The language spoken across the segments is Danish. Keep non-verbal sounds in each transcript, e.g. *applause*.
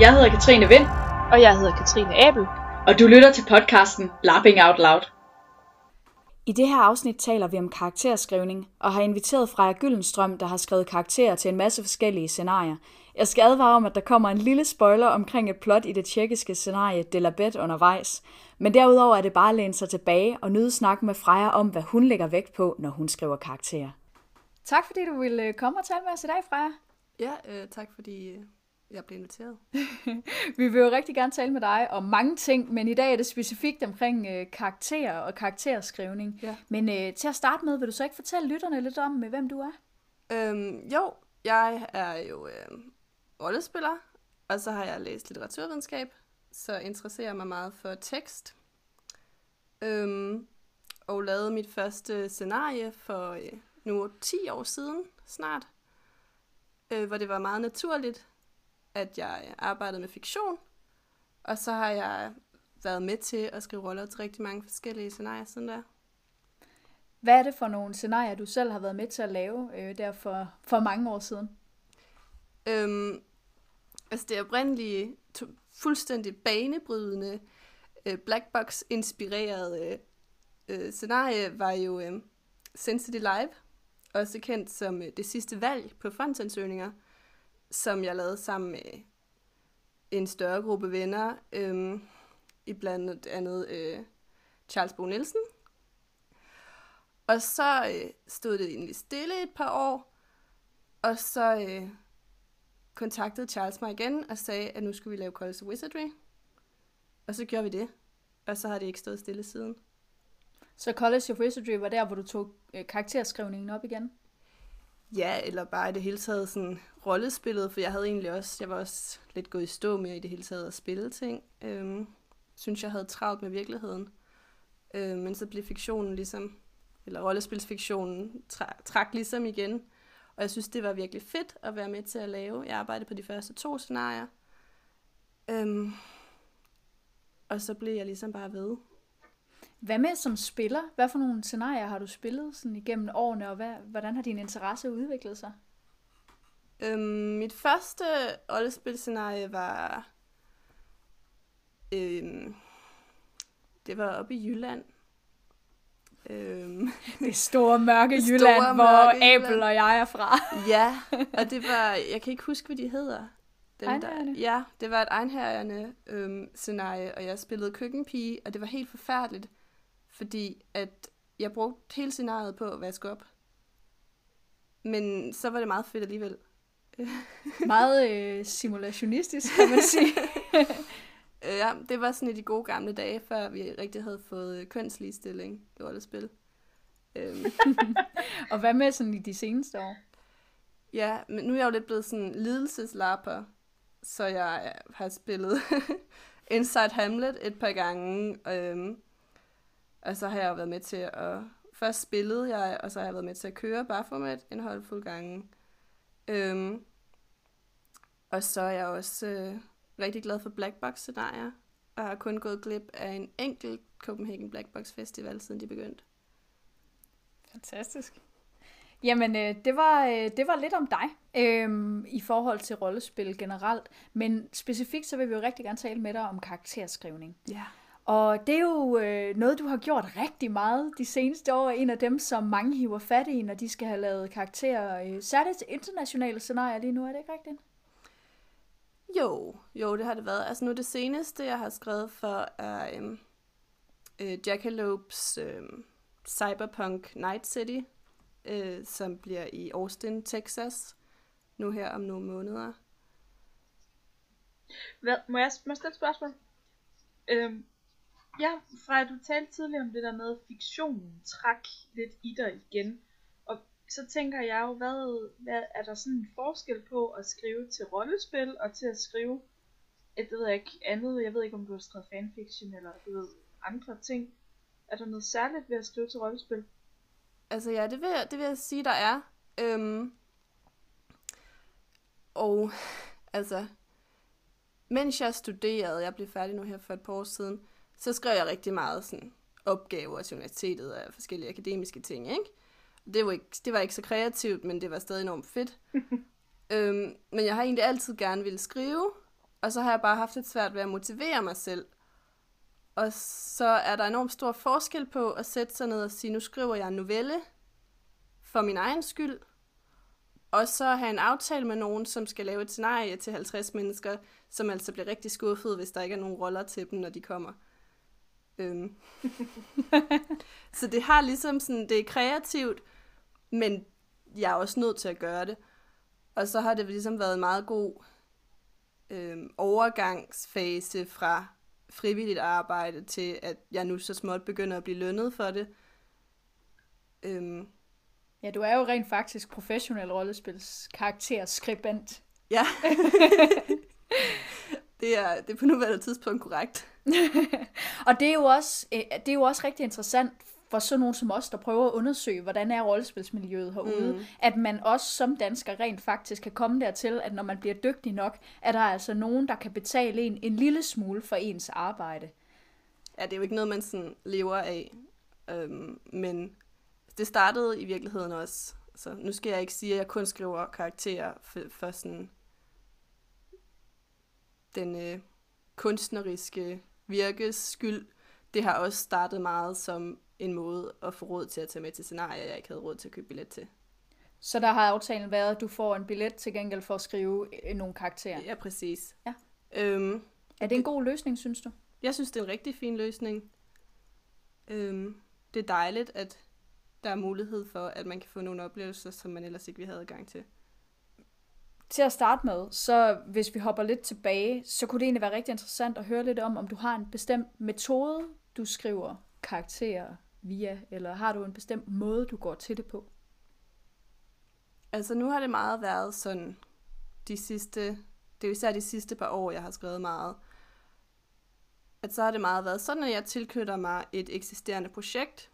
Jeg hedder Katrine Vind, Og jeg hedder Katrine Abel. og du lytter til podcasten Lapping Out Loud. I det her afsnit taler vi om karakterskrivning, og har inviteret Freja Gyllenstrøm, der har skrevet karakterer til en masse forskellige scenarier. Jeg skal advare om, at der kommer en lille spoiler omkring et plot i det tjekkiske scenarie De la Bête undervejs. Men derudover er det bare at læne sig tilbage og nyde snakken med Freja om, hvad hun lægger vægt på, når hun skriver karakterer. Tak fordi du ville komme og tale med os i dag, Freja. Ja, øh, tak fordi øh, jeg blev inviteret. *laughs* Vi vil jo rigtig gerne tale med dig om mange ting, men i dag er det specifikt omkring øh, karakterer og karakterskrivning. Ja. Men øh, til at starte med, vil du så ikke fortælle lytterne lidt om, øh, hvem du er? Øhm, jo, jeg er jo øh, rollespiller, og så har jeg læst litteraturvidenskab, så interesserer jeg mig meget for tekst. Øhm, og lavede mit første scenarie for øh, nu 10 år siden snart, øh, hvor det var meget naturligt, at jeg arbejdede med fiktion, og så har jeg været med til at skrive roller til rigtig mange forskellige scenarier siden der. Hvad er det for nogle scenarier, du selv har været med til at lave øh, der for, for mange år siden? Øhm, altså det oprindelige, fuldstændig banebrydende, øh, blackbox-inspirerede øh, scenarie var jo øh, Sensitive Live, også kendt som øh, det sidste valg på frontansøgninger, som jeg lavede sammen med en større gruppe venner, øh, i blandt andet øh, Charles Bo Nielsen. Og så øh, stod det egentlig stille et par år, og så øh, kontaktede Charles mig igen og sagde, at nu skulle vi lave College of Wizardry. Og så gjorde vi det. Og så har det ikke stået stille siden. Så College of Wizardry var der, hvor du tog øh, karakterskrivningen op igen? Ja, eller bare i det hele taget sådan rollespillet, for jeg havde egentlig også, jeg var også lidt gået i stå med i det hele taget at spille ting. Øhm, synes jeg havde travlt med virkeligheden. Øhm, men så blev fiktionen ligesom, eller rollespilsfiktionen tra- trak ligesom igen. Og jeg synes, det var virkelig fedt at være med til at lave. Jeg arbejdede på de første to scenarier. Øhm, og så blev jeg ligesom bare ved. Hvad med som spiller? Hvad for nogle scenarier har du spillet sådan igennem årene, og hvad, hvordan har din interesse udviklet sig? Øhm, mit første rollespilscenarie var... Øhm, det var oppe i Jylland. Øhm, *laughs* Det store mørke *laughs* Det Jylland, store hvor mørke Abel Jylland. og jeg er fra. *laughs* ja, og det var... Jeg kan ikke huske, hvad de hedder. Dem, Einherjerne? ja, det var et egenherrende øhm, scenarie, og jeg spillede køkkenpige, og det var helt forfærdeligt, fordi at jeg brugte hele scenariet på at vaske op. Men så var det meget fedt alligevel. *laughs* Meget øh, simulationistisk, kan man sige. *laughs* Øh, Ja, det var sådan i de gode gamle dage, før vi rigtig havde fået øh, kønsligestilling i rollespil. Øhm, *laughs* og hvad med sådan i de seneste år? ja, men nu er jeg jo lidt blevet sådan lidelseslapper, så jeg har spillet Inside Hamlet et par gange, øhm, og så har jeg jo været med til at... Først spillede jeg, og så har jeg været med til at køre Baphomet en håndfuld gange. Øhm, og så er jeg også øh, rigtig glad for Black Box scenarier, og har kun gået glip af en enkelt Copenhagen Black Box Festival, siden de begyndte. Fantastisk. Jamen, øh, det, var, øh, det var lidt om dig øh, i forhold til rollespil generelt. Men specifikt så vil vi jo rigtig gerne tale med dig om karakterskrivning. Ja. Og det er jo øh, noget, du har gjort rigtig meget de seneste år. En af dem, som mange hiver fat i, når de skal have lavet karakterer. Øh, særligt til internationale scenarier lige nu, er det ikke rigtigt? Jo, jo, det har det været. Altså nu det seneste, jeg har skrevet for, er øhm, øh, Jackalopes øhm, Cyberpunk Night City, øh, som bliver i Austin, Texas, nu her om nogle måneder. Hvad, må, jeg, må jeg stille et spørgsmål? Øhm, ja, Freja, du talte tidligere om det der med, at fiktionen træk lidt i dig igen. Og så tænker jeg jo, hvad, hvad er der sådan en forskel på at skrive til rollespil og til at skrive et, det ved jeg ikke, andet, jeg ved ikke om du har skrevet fanfiction eller du ved, andre ting. Er der noget særligt ved at skrive til rollespil? Altså ja, det vil, jeg- det vil jeg sige, der er. Øhm, og altså, mens jeg studerede, jeg blev færdig nu her for et par år siden, så skrev jeg rigtig meget sådan opgaver til universitetet af forskellige akademiske ting, ikke? Det var ikke, det var ikke så kreativt, men det var stadig enormt fedt. *laughs* øhm, men jeg har egentlig altid gerne ville skrive, Og så har jeg bare haft lidt svært ved at motivere mig selv. Og så er der enormt stor forskel på at sætte sig ned og sige, nu skriver jeg en novelle for min egen skyld, og så have en aftale med nogen, som skal lave et scenarie til 50 mennesker, som altså bliver rigtig skuffet, hvis der ikke er nogen roller til dem, når de kommer. Øhm. *laughs* så det har ligesom sådan, det er kreativt, men jeg er også nødt til at gøre det. Og så har det ligesom været en meget god øhm, overgangsfase fra frivilligt arbejde til, at jeg nu så småt begynder at blive lønnet for det. Øhm, Ja, du er jo rent faktisk professionel rollespils karakterskribent. ja. *laughs* det, er, det er på nuværende tidspunkt korrekt. *laughs* Og det er, jo også, øh, det er jo også rigtig interessant for sådan nogen som os, der prøver at undersøge, hvordan er rollespilsmiljøet herude, mm. at man også som dansker rent faktisk kan komme dertil, at når man bliver dygtig nok, er der altså nogen, der kan betale en en lille smule for ens arbejde. Ja, det er jo ikke noget, man sådan lever af. Øhm, men det startede i virkeligheden også. Så nu skal jeg ikke sige, at jeg kun skriver karakterer for, for sådan den øh, kunstneriske virkes skyld. Det har også startet meget som en måde at få råd til at tage med til scenarier, jeg ikke havde råd til at købe billet til. Så der har aftalen været, at du får en billet til gengæld for at skrive øh, nogle karakterer. Ja, præcis. Ja. Øhm, Er det en god løsning, synes du? Jeg synes, det er en rigtig fin løsning. Øhm, det er dejligt, at der er mulighed for, at man kan få nogle oplevelser, som man ellers ikke ville have adgang til. Til at starte med, så hvis vi hopper lidt tilbage, så kunne det egentlig være rigtig interessant at høre lidt om, om du har en bestemt metode, du skriver karakterer via, eller har du en bestemt måde, du går til det på? Altså nu har det meget været sådan de sidste, det er jo især de sidste par år, jeg har skrevet meget, at så har det meget været sådan, at jeg tilknytter mig et eksisterende projekt,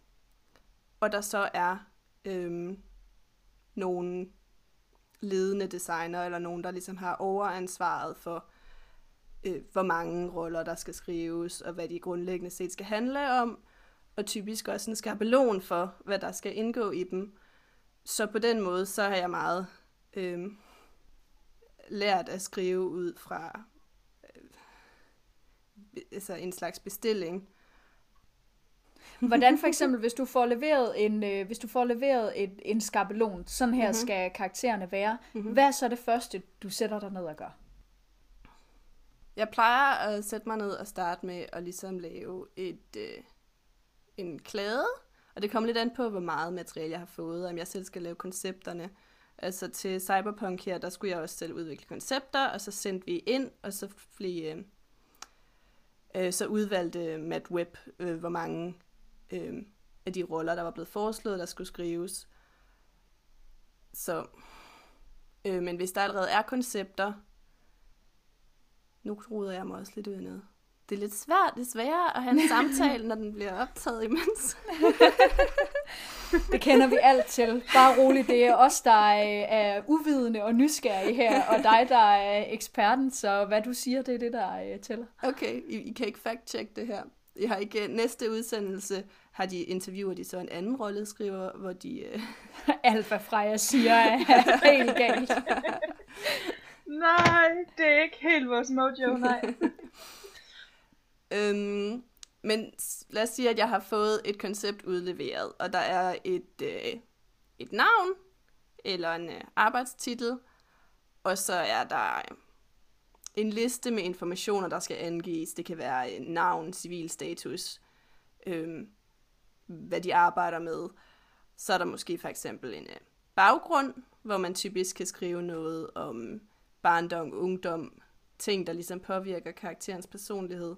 og der så er øhm, nogle ledende designer, eller nogen, der ligesom har overansvaret for, øh, hvor mange roller, der skal skrives, og hvad de grundlæggende set skal handle om, og typisk også en skabelon for, hvad der skal indgå i dem. Så på den måde, så har jeg meget øh, lært at skrive ud fra øh, altså en slags bestilling. *laughs* Hvordan for eksempel, hvis du får leveret en, øh, hvis du får leveret et, en skabelon, sådan her Mhm. mm-hmm. skal karaktererne være, Mhm. mm-hmm. hvad er så det første, du sætter dig ned og gør? Jeg plejer at sætte mig ned og starte med at ligesom lave et, øh, en klade, og det kommer lidt an på, hvor meget materiale jeg har fået, om jeg selv skal lave koncepterne. Altså til Cyberpunk her, der skulle jeg også selv udvikle koncepter, og så sendte vi ind, og så blev, øh, øh, så udvalgte Matt Webb, øh, hvor mange øh, af de roller, der var blevet foreslået, der skulle skrives. Så, øh, men hvis der allerede er koncepter, nu roder jeg mig også lidt ud noget. Det er lidt svært, det er sværere at have en *laughs* samtale, når den bliver optaget imens. Det kender vi alt til. Bare roligt, det er os, der er, er uvidende og nysgerrige her, og dig, der er eksperten, så hvad du siger, det er det, der øh, tæller. Okay, I, I kan ikke fact-check det her. Jeg har ikke, næste udsendelse har de interviewer de så en anden rolleskriver, hvor de... Øh, *laughs* Alt, hvad Freja siger, er helt galt. *laughs* Nej, det er ikke helt vores mojo, nej. *laughs* øhm, men lad os sige, at jeg har fået et koncept udleveret, og der er et, øh, et navn, eller en øh, arbejdstitel, og så er der øh, en liste med informationer, der skal angives. Det kan være navn, navn, civilstatus, øh, hvad de arbejder med. Så er der måske for eksempel en øh, baggrund, hvor man typisk kan skrive noget om barndom, ungdom, ting, der ligesom påvirker karakterens personlighed.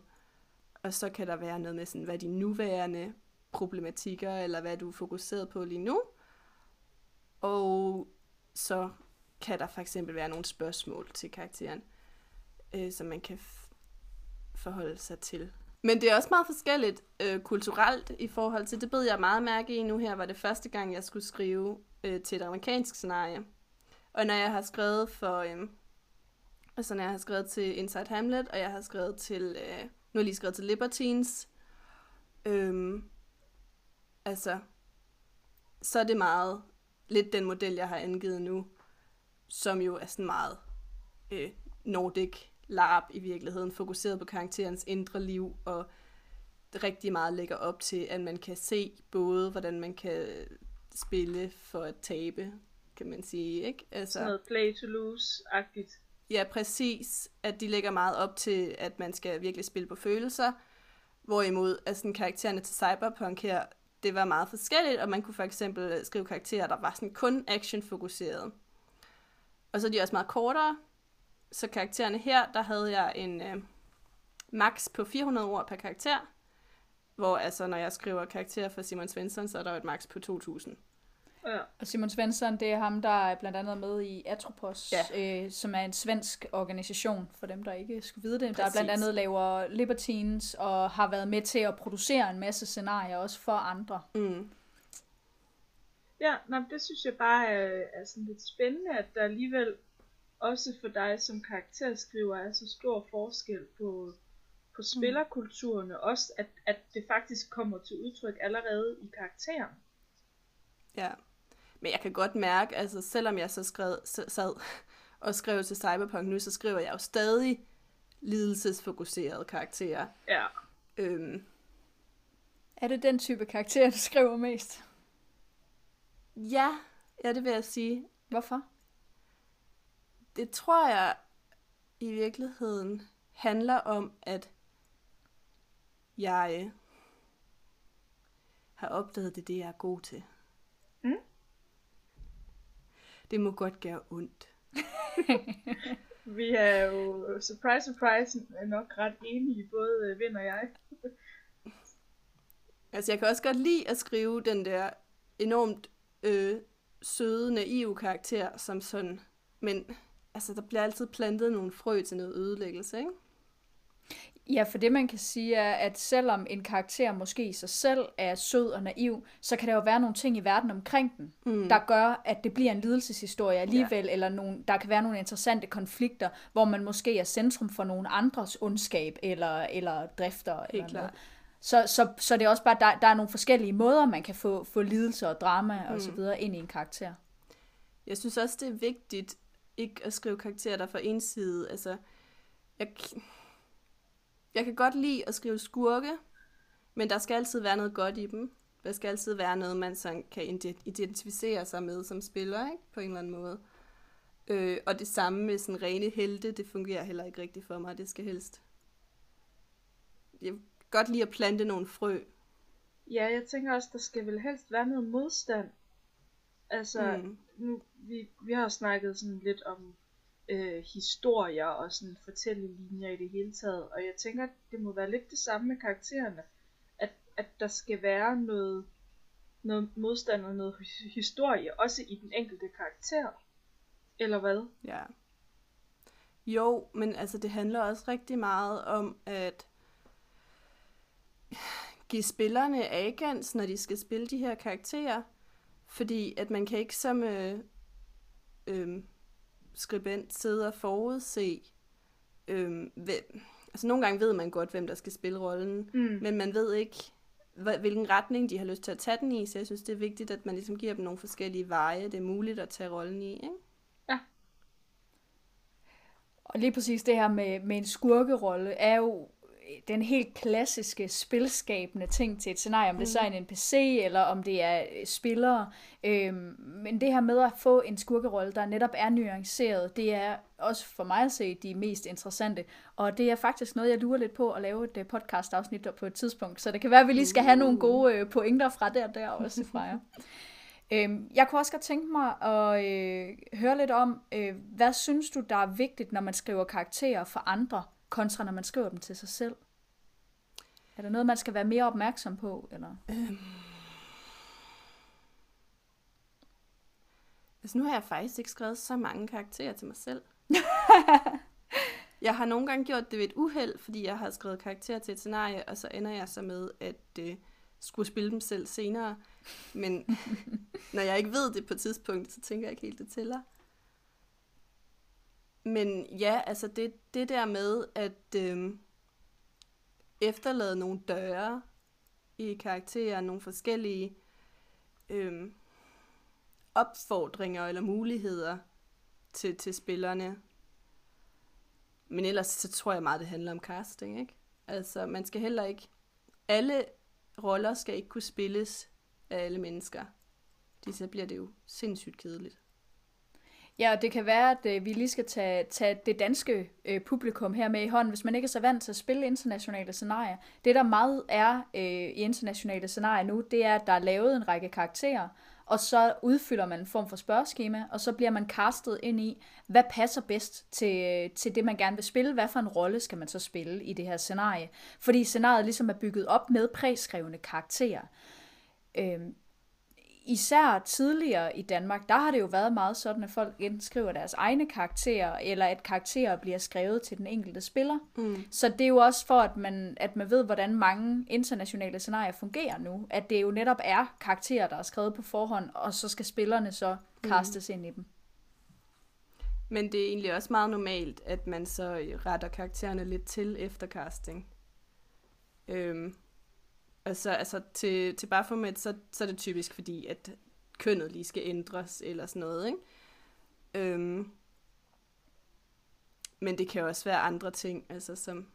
Og så kan der være noget med, sådan, hvad de nuværende problematikker, eller hvad er du fokuseret på lige nu. Og så kan der for eksempel være nogle spørgsmål til karakteren, øh, som man kan f- forholde sig til. Men det er også meget forskelligt øh, kulturelt i forhold til, det bed jeg meget mærke i nu her, var det første gang, jeg skulle skrive øh, til et amerikansk scenarie. Og når jeg har skrevet for, øh, altså når jeg har skrevet til Inside Hamlet, og jeg har skrevet til, øh, nu har jeg lige skrevet til Libertines, øh, altså, så er det meget lidt den model, jeg har angivet nu, som jo er sådan meget øh, Nordic LARP i virkeligheden, fokuseret på karakterens indre liv, og rigtig meget lægger op til, at man kan se både, hvordan man kan spille for at tabe, kan man sige, ikke? Altså, Sådan noget play to lose-agtigt. Ja, præcis. At de lægger meget op til, at man skal virkelig spille på følelser. Hvorimod, sådan karaktererne til Cyberpunk her, det var meget forskelligt, og man kunne for eksempel skrive karakterer, der var sådan kun action-fokuseret. Og så er de også meget kortere. Så karaktererne her, der havde jeg en øh, max på 400 ord per karakter. Hvor altså, når jeg skriver karakterer for Simon Svensson, så er der jo et max på 2000. Ja. Og Simon Svensson, det er ham, der er blandt andet med i Atropos, ja. øh, som er en svensk organisation, for dem, der ikke skulle vide det. Præcis. Der blandt andet laver Libertines, og har været med til at producere en masse scenarier, også for andre. Mm. Ja, nå, men det synes jeg bare er, er sådan lidt spændende, at der alligevel også for dig som karakterskriver er så stor forskel på, på spillerkulturerne. Også at, at det faktisk kommer til udtryk allerede i karakteren. Ja. Men jeg kan godt mærke, altså selvom jeg så skrev, s- sad *laughs* og skrev til Cyberpunk nu, så skriver jeg jo stadig lidelsesfokuserede karakterer. Ja. Øhm, Er det den type karakter, du skriver mest? ja, ja, det vil jeg sige. Hvorfor? Det tror jeg i virkeligheden handler om, at jeg har opdaget det, det jeg er god til. Mm. Det må godt gøre ondt. *laughs* Vi er jo, surprise, surprise, nok ret enige, både Vind og jeg. *laughs* Altså, jeg kan også godt lide at skrive den der enormt øh, søde, naive karakter som sådan. Men altså, der bliver altid plantet nogle frø til noget ødelæggelse, ikke? Ja, for det man kan sige er, at selvom en karakter måske i sig selv er sød og naiv, så kan der jo være nogle ting i verden omkring den, mm. der gør, at det bliver en lidelseshistorie alligevel, ja. eller nogle, der kan være nogle interessante konflikter, hvor man måske er centrum for nogle andres ondskab eller, eller drifter. eller klart. noget. Så, så, så det er også bare, der, der er nogle forskellige måder, man kan få, få lidelse og drama mm. og så videre ind i en karakter. Jeg synes også, det er vigtigt ikke at skrive karakterer, der er for ensidige. Altså, jeg, jeg kan godt lide at skrive skurke, men der skal altid være noget godt i dem. Der skal altid være noget, man sådan kan identificere sig med som spiller, ikke? på en eller anden måde. Øh, og det samme med sådan rene helte, det fungerer heller ikke rigtigt for mig. Det skal helst... Jeg kan godt lide at plante nogle frø. Ja, jeg tænker også, der skal vel helst være noget modstand. Altså, Mm. nu, vi, vi har snakket sådan lidt om øh, historier og sådan fortællelinjer i det hele taget, og jeg tænker, det må være lidt det samme med karaktererne, at, at der skal være noget, noget modstand og noget his- historie, også i den enkelte karakter. Eller hvad? Ja. Jo, men altså det handler også rigtig meget om at give spillerne agens, når de skal spille de her karakterer. Fordi at man kan ikke som øh, øh, skribent sidde og forudse, øh, hvem, altså nogle gange ved man godt, hvem der skal spille rollen, Mm. men man ved ikke, hvilken retning de har lyst til at tage den i, så jeg synes, det er vigtigt, at man ligesom giver dem nogle forskellige veje, det er muligt at tage rollen i, ikke? Og lige præcis det her med, med en skurkerolle er jo den helt klassiske spilskabende ting til et scenarie, om det så er en NPC, eller om det er øh, spillere. Øhm, men det her med at få en skurkerolle, der netop er nuanceret, det er også for mig at se de mest interessante. Og det er faktisk noget, jeg lurer lidt på at lave et øh, podcast-afsnit på et tidspunkt. Så det kan være, at vi lige skal have nogle gode øh, pointer fra der og der også fra jer. *laughs* Øhm, jeg kunne også godt tænke mig at øh, høre lidt om, øh, hvad synes du, der er vigtigt, når man skriver karakterer for andre, kontra når man skriver dem til sig selv? Er der noget, man skal være mere opmærksom på? Eller? Altså nu har jeg faktisk ikke skrevet så mange karakterer til mig selv. *laughs* jeg har nogle gange gjort det ved et uheld, fordi jeg har skrevet karakterer til et scenarie, og så ender jeg så med at øh, skulle spille dem selv senere. Men *laughs* når jeg ikke ved det på et tidspunkt, så tænker jeg ikke helt, det tæller. Men ja, altså det, det der med at øh, efterlade nogle døre i karakterer, nogle forskellige øh, opfordringer eller muligheder til, til spillerne. men ellers så tror jeg meget, det handler om casting, ikke? Altså, man skal heller ikke... Alle roller skal ikke kunne spilles af alle mennesker. Det, så bliver det jo sindssygt kedeligt. Ja, og det kan være, at øh, vi lige skal tage, tage det danske øh, publikum her med i hånden, hvis man ikke er så vant til at spille internationale scenarier. Det, der meget er øh, i internationale scenarier nu, det er, at der er lavet en række karakterer, og så udfylder man en form for spørgeskema, og så bliver man castet ind i, hvad passer bedst til, øh, til det, man gerne vil spille, hvad for en rolle skal man så spille i det her scenarie. Fordi scenariet ligesom er bygget op med præskrevne karakterer. Øhm, især tidligere i Danmark, der har det jo været meget sådan, at folk indskriver deres egne karakterer, eller at karakterer bliver skrevet til den enkelte spiller. Mm. Så det er jo også for, at man, at man ved, hvordan mange internationale scenarier fungerer nu. At det jo netop er karakterer, der er skrevet på forhånd, og så skal spillerne så kastes mm. ind i dem. Men det er egentlig også meget normalt, at man så retter karaktererne lidt til efter casting. Øhm, Altså, altså til, til Baphomet, så, så er det typisk fordi, at kønnet lige skal ændres, eller sådan noget, ikke? Øhm, men det kan også være andre ting, altså som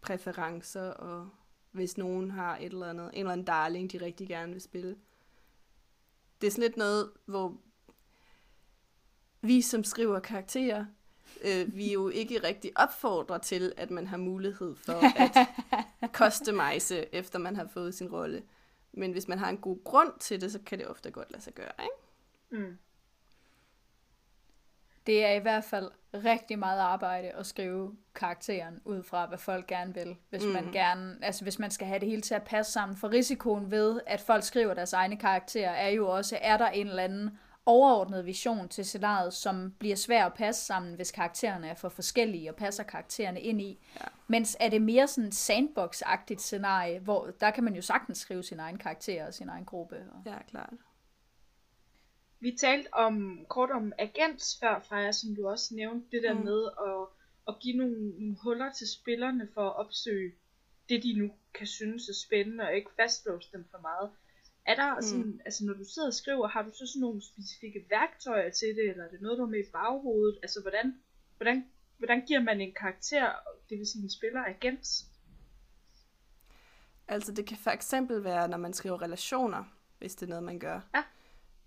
præferencer, og hvis nogen har et eller andet, en eller anden darling, de rigtig gerne vil spille. Det er sådan lidt noget, hvor vi som skriver karakterer, øh, vi jo ikke rigtig opfordrer til, at man har mulighed for *laughs* at customize, efter man har fået sin rolle. Men hvis man har en god grund til det, så kan det ofte godt lade sig gøre, ikke? Mm. Det er i hvert fald rigtig meget arbejde at skrive karakteren ud fra, hvad folk gerne vil. Hvis mm. man gerne, altså hvis man skal have det hele til at passe sammen. For risikoen ved, at folk skriver deres egne karakterer, er jo også, er der en eller anden overordnet vision til scenariet, som bliver svær at passe sammen, hvis karaktererne er for forskellige, og passer karaktererne ind i. Ja. Mens er det mere sådan sandbox-agtigt scenarie, hvor der kan man jo sagtens skrive sin egen karakter og sin egen gruppe. Og... Ja, klart. Vi talte om kort om agents før, Freja, som du også nævnte, det der mm. med at, at give nogle, nogle huller til spillerne for at opsøge det, de nu kan synes er spændende, og ikke fastlåse dem for meget. Er der mm. sådan, altså når du sidder og skriver, har du så sådan nogle specifikke værktøjer til det, eller er det noget, du har med i baghovedet? Altså hvordan, hvordan, hvordan giver man en karakter, det vil sige en spiller, agens? Altså det kan for eksempel være, når man skriver relationer, hvis det er noget, man gør. Ja.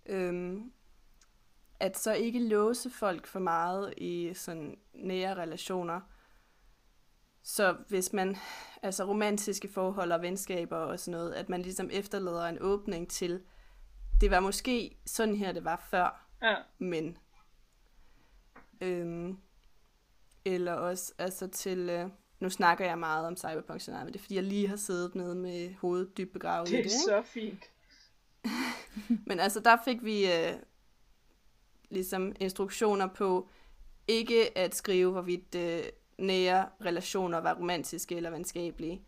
Øhm, at så ikke låse folk for meget i sådan nære relationer. Så hvis man, altså romantiske forhold og venskaber og sådan noget, at man ligesom efterlader en åbning til, det var måske sådan her, det var før, ja. men, øhm, eller også, altså til, øh, nu snakker jeg meget om cyberpunk men det er fordi, jeg lige har siddet nede med hovedet dybt begravet det i det. Det er så fint. *laughs* men altså, der fik vi øh, ligesom instruktioner på, ikke at skrive, hvorvidt øh, nære relationer var romantiske eller venskabelige,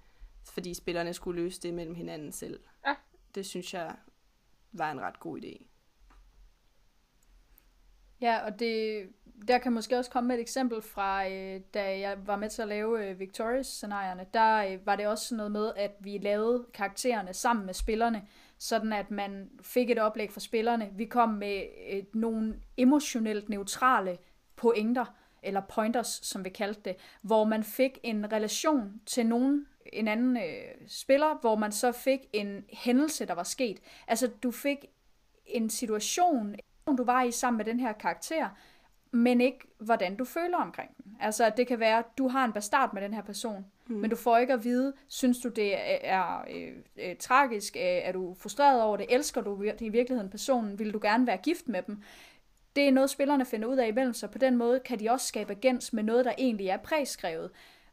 fordi spillerne skulle løse det mellem hinanden selv. Ja. Det synes jeg var en ret god idé. Ja, og det, der kan måske også komme et eksempel fra, øh, da jeg var med til at lave øh, Victorious-scenarierne. Der øh, var det også noget med, at vi lavede karaktererne sammen med spillerne, sådan at man fik et oplæg for spillerne. Vi kom med øh, nogle emotionelt neutrale pointer, eller pointers, som vi kaldte det, hvor man fik en relation til nogen, en anden øh, spiller, hvor man så fik en hændelse, der var sket. Altså, du fik en situation, du var i sammen med den her karakter, men ikke hvordan du føler omkring den. Altså, det kan være, at du har en bastard med den her person, mm. men du får ikke at vide, synes du, det er, er øh, øh, tragisk, øh, er du frustreret over det, elsker du i virkeligheden personen, vil du gerne være gift med dem? Det er noget, spillerne finder ud af imellem sig. På den måde kan de også skabe agens med noget, der egentlig er præskrevet.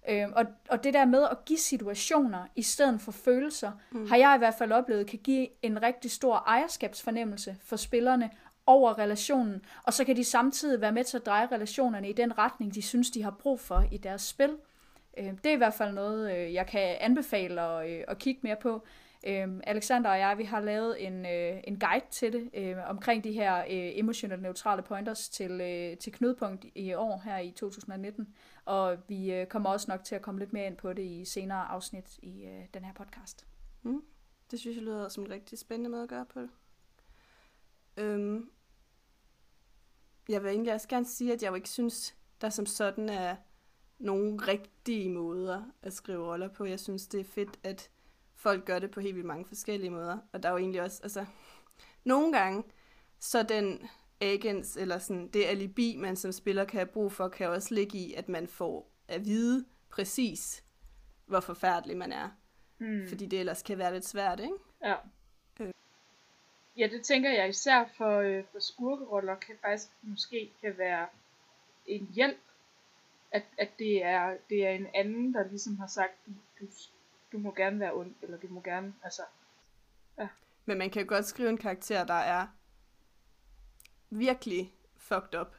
Øh, og, og det der med at give situationer i stedet for følelser, mm. har jeg i hvert fald oplevet, kan give en rigtig stor ejerskabsfornemmelse for spillerne over relationen, og så kan de samtidig være med til at dreje relationerne i den retning, de synes, de har brug for i deres spil. Øh, det er i hvert fald noget, øh, jeg kan anbefale at, øh, at kigge mere på. Øhm, Alexander og jeg, vi har lavet en, øh, en guide til det, øh, omkring de her øh, emotionelt neutrale pointers til, øh, til knudepunkt i år her i 2019. Og vi øh, kommer også nok til at komme lidt mere ind på det i senere afsnit i øh, den her podcast. Mm. Det synes jeg lyder som en rigtig spændende måde at gøre på det. Øhm, jeg vil egentlig også gerne sige, at jeg jo ikke synes, der som sådan er nogle rigtige måder at skrive roller på. Jeg synes, det er fedt, at folk gør det på helt vildt mange forskellige måder. Og der er jo egentlig også, altså, nogle gange, så den agents, eller sådan, det alibi, man som spiller kan have brug for, kan også ligge i, at man får at vide præcis, hvor forfærdelig man er. Mm. Fordi det ellers kan være lidt svært, ikke? Ja. Øh. Ja, det tænker jeg især for, øh, for skurkeroller kan faktisk måske kan være en hjælp, at, at det, er, det er en anden, der ligesom har sagt, du, du, du må gerne være ond, eller du må gerne, altså, ja. Men man kan godt skrive en karakter, der er virkelig fucked up,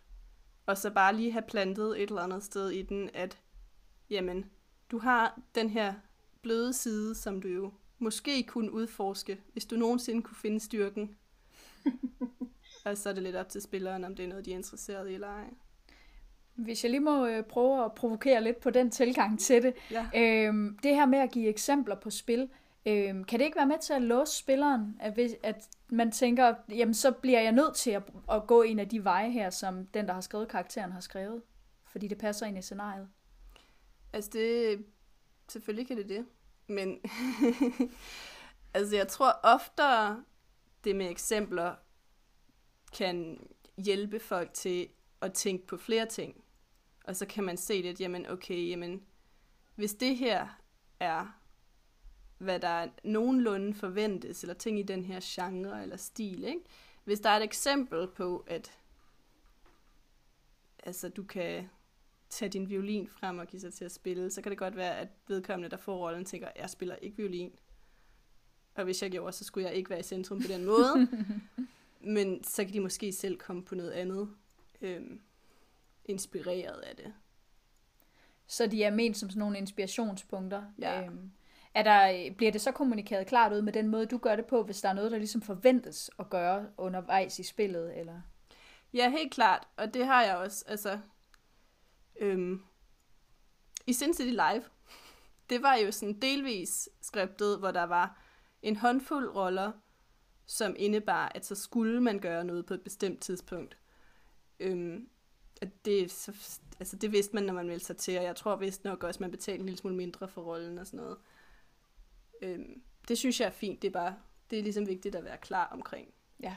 og så bare lige have plantet et eller andet sted i den, at, jamen, du har den her bløde side, som du jo måske kunne udforske, hvis du nogensinde kunne finde styrken. *laughs* og så er det lidt op til spilleren, om det er noget, de er interesseret i eller ej. Hvis jeg lige må øh, prøve at provokere lidt på den tilgang til det. Ja. Øhm, det her med at give eksempler på spil, øhm, kan det ikke være med til at låse spilleren? At, hvis, at man tænker, jamen så bliver jeg nødt til at, at gå en af de veje her, som den, der har skrevet karakteren, har skrevet. Fordi det passer ind i scenariet. Altså det, selvfølgelig kan det det. Men *laughs* altså jeg tror oftere, det med eksempler kan hjælpe folk til at tænke på flere ting. Og så kan man se lidt, jamen okay, jamen, hvis det her er, hvad der nogenlunde forventes, eller ting i den her genre eller stil, ikke? Hvis der er et eksempel på, at altså, du kan tage din violin frem og give sig til at spille, så kan det godt være, at vedkommende, der får rollen, tænker, jeg spiller ikke violin. Og hvis jeg gjorde, så skulle jeg ikke være i centrum på den måde. *laughs* Men så kan de måske selv komme på noget andet, øhm, inspireret af det. Så de er ment som sådan nogle inspirationspunkter. Ja. Øhm, er der, bliver det så kommunikeret klart ud med den måde, du gør det på, hvis der er noget, der ligesom forventes at gøre undervejs i spillet? Eller? Ja, helt klart. Og det har jeg også. Altså, øhm, I Sin City Live, *laughs* det var jo sådan delvis skriptet, hvor der var en håndfuld roller, som indebar, at så skulle man gøre noget på et bestemt tidspunkt. Øhm, det, så, altså det vidste man, når man meldte sig til, og jeg tror vist nok også, at man betalte en lille smule mindre for rollen og sådan noget. Øhm, det synes jeg er fint. Det er bare, det er ligesom vigtigt at være klar omkring, ja,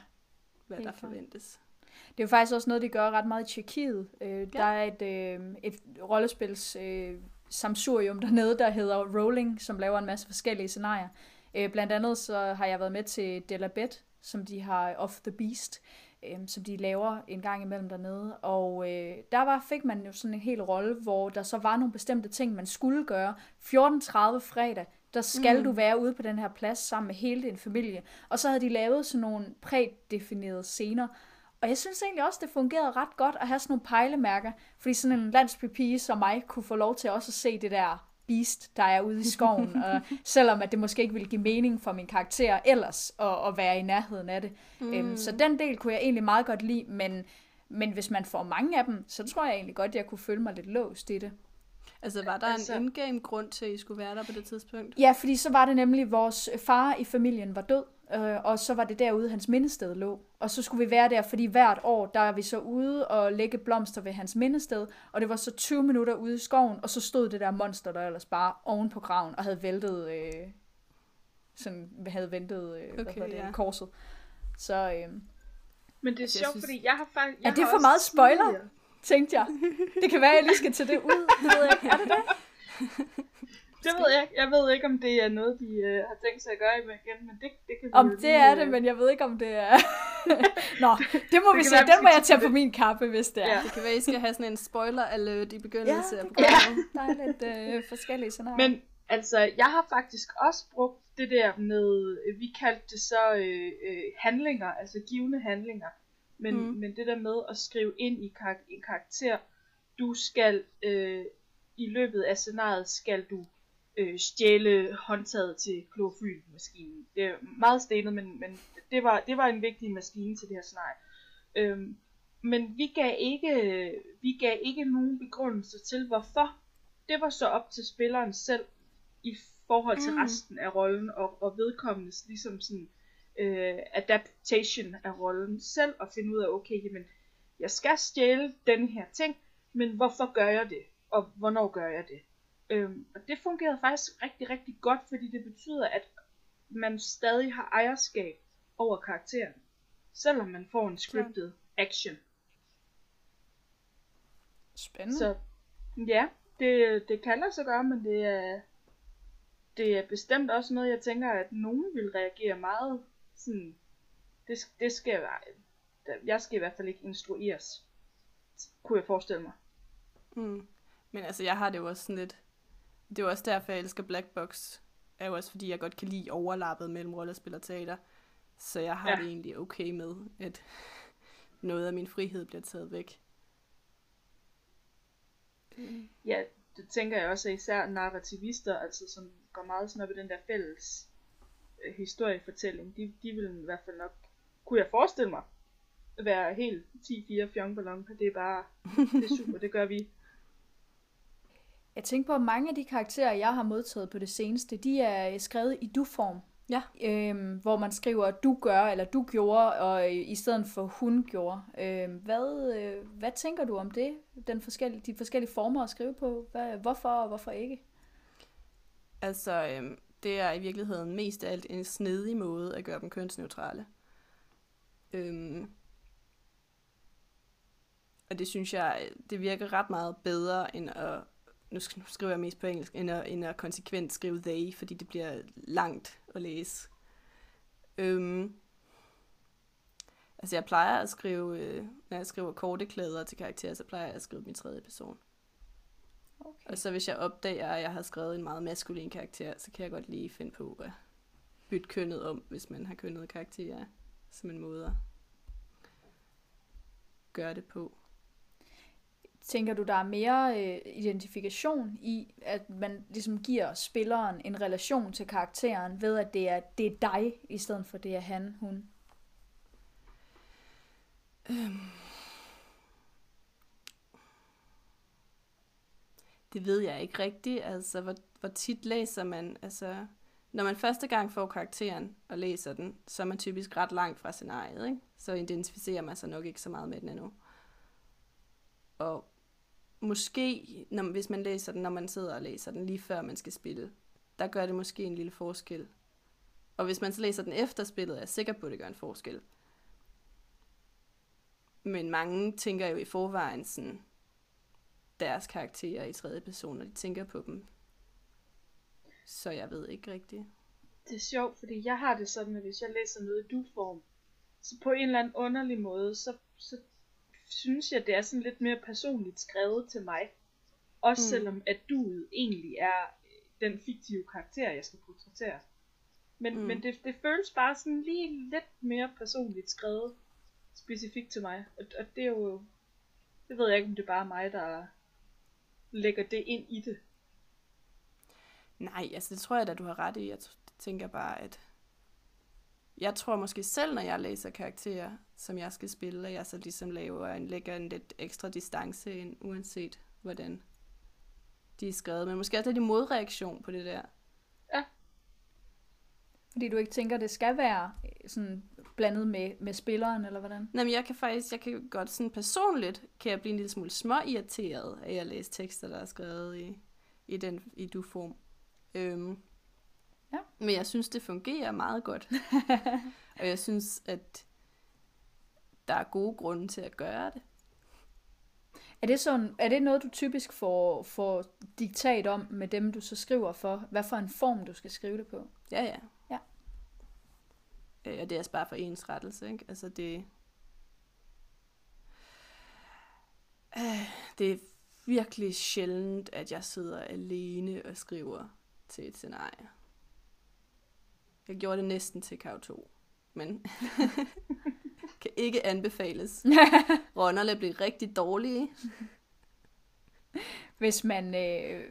hvad der klar. forventes. Det er jo faktisk også noget, de gør ret meget i Tjekkiet. Øh, ja. Der er et, øh, et rollespils øh, samsurium dernede, der hedder Rolling, som laver en masse forskellige scenarier. Øh, blandt andet så har jeg været med til Delabet, som de har Off the Beast, øh, som de laver en gang imellem dernede. Og øh, der var, fik man jo sådan en hel rolle, hvor der så var nogle bestemte ting, man skulle gøre. 14.30 fredag, der skal mm. du være ude på den her plads sammen med hele din familie. Og så havde de lavet sådan nogle prædefinerede scener, og jeg synes egentlig også, det fungerede ret godt at have sådan nogle pejlemærker, fordi sådan en landsbypige som mig kunne få lov til også at se det der beast, der er ude i skoven, *laughs* og selvom at det måske ikke ville give mening for min karakter ellers at, at være i nærheden af det. Mm. Øhm, så den del kunne jeg egentlig meget godt lide, men, men hvis man får mange af dem, så tror jeg egentlig godt, at jeg kunne føle mig lidt låst i det. Altså, var der altså, en indgame grund til, at I skulle være der på det tidspunkt? Ja, fordi så var det nemlig, at vores far i familien var død, øh, og så var det derude, hans mindested lå. Og så skulle vi være der, fordi hvert år, der er vi så ude og lægge blomster ved hans mindested, og det var så 20 minutter ude i skoven, og så stod det der monster der ellers bare oven på graven, og havde væltet, øh, sådan, havde ventet øh, okay, hvad det, ja. korset. Så, øh, Men det er sjovt, synes... fordi jeg har faktisk... Jeg er det for meget spoiler? Tidligere tænkte jeg. Det kan være, at jeg lige skal tage det ud. Det ved jeg ikke. Er det det? *laughs* Det ved jeg ikke. Jeg ved ikke, om det er noget, de uh, har tænkt sig at gøre igen, men det, det kan vi Om det lige, er det, uh... men jeg ved ikke, om det er... *laughs* Nå, *laughs* det må det vi se. Være, Den må jeg tage på min kappe, hvis det er. Ja. Det kan være, at I skal have sådan en spoiler alert i begyndelsen ja, af programmet. Ja, *laughs* der er lidt uh, forskellige scenarier. Men altså, jeg har faktisk også brugt det der med, vi kaldte det så uh, uh, handlinger, altså givende handlinger. Men, mm. men det der med at skrive ind i kar- en karakter, du skal øh, i løbet af scenariet, skal du øh, stjæle håndtaget til klorofylmaskinen. Det er meget stenet, men, men det, var, det var en vigtig maskine til det her scenarie. Øhm, men vi gav ikke vi gav ikke nogen begrundelse til hvorfor. Det var så op til spilleren selv i forhold til mm. resten af rollen og, og vedkommendes ligesom sådan øh, adaptation af rollen selv og finde ud af, okay, jamen, jeg skal stjæle den her ting, men hvorfor gør jeg det? og hvornår gør jeg det. Øhm, og det fungerede faktisk rigtig, rigtig godt, fordi det betyder, at man stadig har ejerskab over karakteren, selvom man får en scripted action. Spændende. Så ja, det, det kan lade sig gøre, men det er, det er bestemt også noget, jeg tænker, at nogen vil reagere meget sådan, det, det skal være, jeg skal i hvert fald ikke instrueres, kunne jeg forestille mig. Mm. Men altså, jeg har det jo også sådan lidt... Det er jo også derfor, jeg elsker Black Box. er jo også fordi, jeg godt kan lide overlappet mellem rollespil og teater. Så jeg har ja. det egentlig okay med, at *laughs* noget af min frihed bliver taget væk. Ja, det tænker jeg også, især narrativister, altså som går meget sådan op i den der fælles øh, historiefortælling, de, de vil i hvert fald nok, kunne jeg forestille mig, være helt 10-4 fjongballon. Det er bare, det er super, det gør vi. Jeg tænker på, at mange af de karakterer, jeg har modtaget på det seneste, de er skrevet i du-form. Ja. Øhm, hvor man skriver, du gør, eller du gjorde, og øh, i stedet for hun gjorde. Øhm, hvad, øh, hvad tænker du om det? Den forskellige, de forskellige former at skrive på? Hvad, hvorfor og hvorfor ikke? Altså, øhm, det er i virkeligheden mest af alt en snedig måde at gøre dem kønsneutrale. Øhm, og det synes jeg, det virker ret meget bedre end at nu skriver jeg mest på engelsk, end at, end at konsekvent skrive they, fordi det bliver langt at læse. Øhm, altså jeg plejer at skrive, øh, når jeg skriver korte klæder til karakterer, så plejer jeg at skrive min tredje person. Okay. Og så hvis jeg opdager, at jeg har skrevet en meget maskulin karakter, så kan jeg godt lige finde på at bytte kønnet om, hvis man har kønnet karakterer, som en måde at gøre det på. Tænker du, der er mere øh, identifikation i, at man ligesom giver spilleren en relation til karakteren, ved at det er, det er dig, i stedet for det er han, hun? Øhm. Det ved jeg ikke rigtigt. Altså, hvor, hvor tit læser man... Altså, når man første gang får karakteren og læser den, så er man typisk ret langt fra scenariet, ikke? Så identificerer man sig nok ikke så meget med den endnu. Og måske, når, hvis man læser den, når man sidder og læser den lige før man skal spille, der gør det måske en lille forskel. Og hvis man så læser den efter spillet, er jeg sikker på, at det gør en forskel. Men mange tænker jo i forvejen sådan, deres karakterer i tredje person, og de tænker på dem. Så jeg ved ikke rigtigt. Det er sjovt, fordi jeg har det sådan, at hvis jeg læser noget i du-form, så på en eller anden underlig måde, så, så synes jeg, det er sådan lidt mere personligt skrevet til mig. Også mm. selvom at du egentlig er øh, den fiktive karakter, jeg skal portrættere. Men, mm. men det, det føles bare sådan lige lidt mere personligt skrevet specifikt til mig. Og, og det er jo... Det ved jeg ikke, om det er bare mig, der lægger det ind i det. Nej, altså det tror jeg da, du har ret i. Jeg tænker bare, at jeg tror måske selv, når jeg læser karakterer, som jeg skal spille, at jeg så ligesom laver en, lægger en lidt ekstra distance ind, uanset hvordan de er skrevet. Men måske også lidt i modreaktion på det der. Ja. Fordi du ikke tænker, det skal være øh, sådan blandet med, med spilleren, eller hvordan? Nej, men jeg kan faktisk, jeg kan godt sådan personligt, kan jeg blive en lille smule små irriteret af at læse tekster, der er skrevet i, i den i du-form. Øhm, Ja. Men jeg synes, det fungerer meget godt. *laughs* og jeg synes, at der er gode grunde til at gøre det. Er det, sådan, er det noget, du typisk får, får diktat om med dem, du så skriver for? Hvad for en form, du skal skrive det på? Ja, ja. Ja. Øh, og det er bare for ens rettelse, ikke? Altså det... Øh, det er virkelig sjældent, at jeg sidder alene og skriver til et scenarie. Jeg gjorde det næsten til KV 2, men *laughs* kan ikke anbefales. *laughs* Rønnerne blev rigtig dårlige. Hvis man, øh,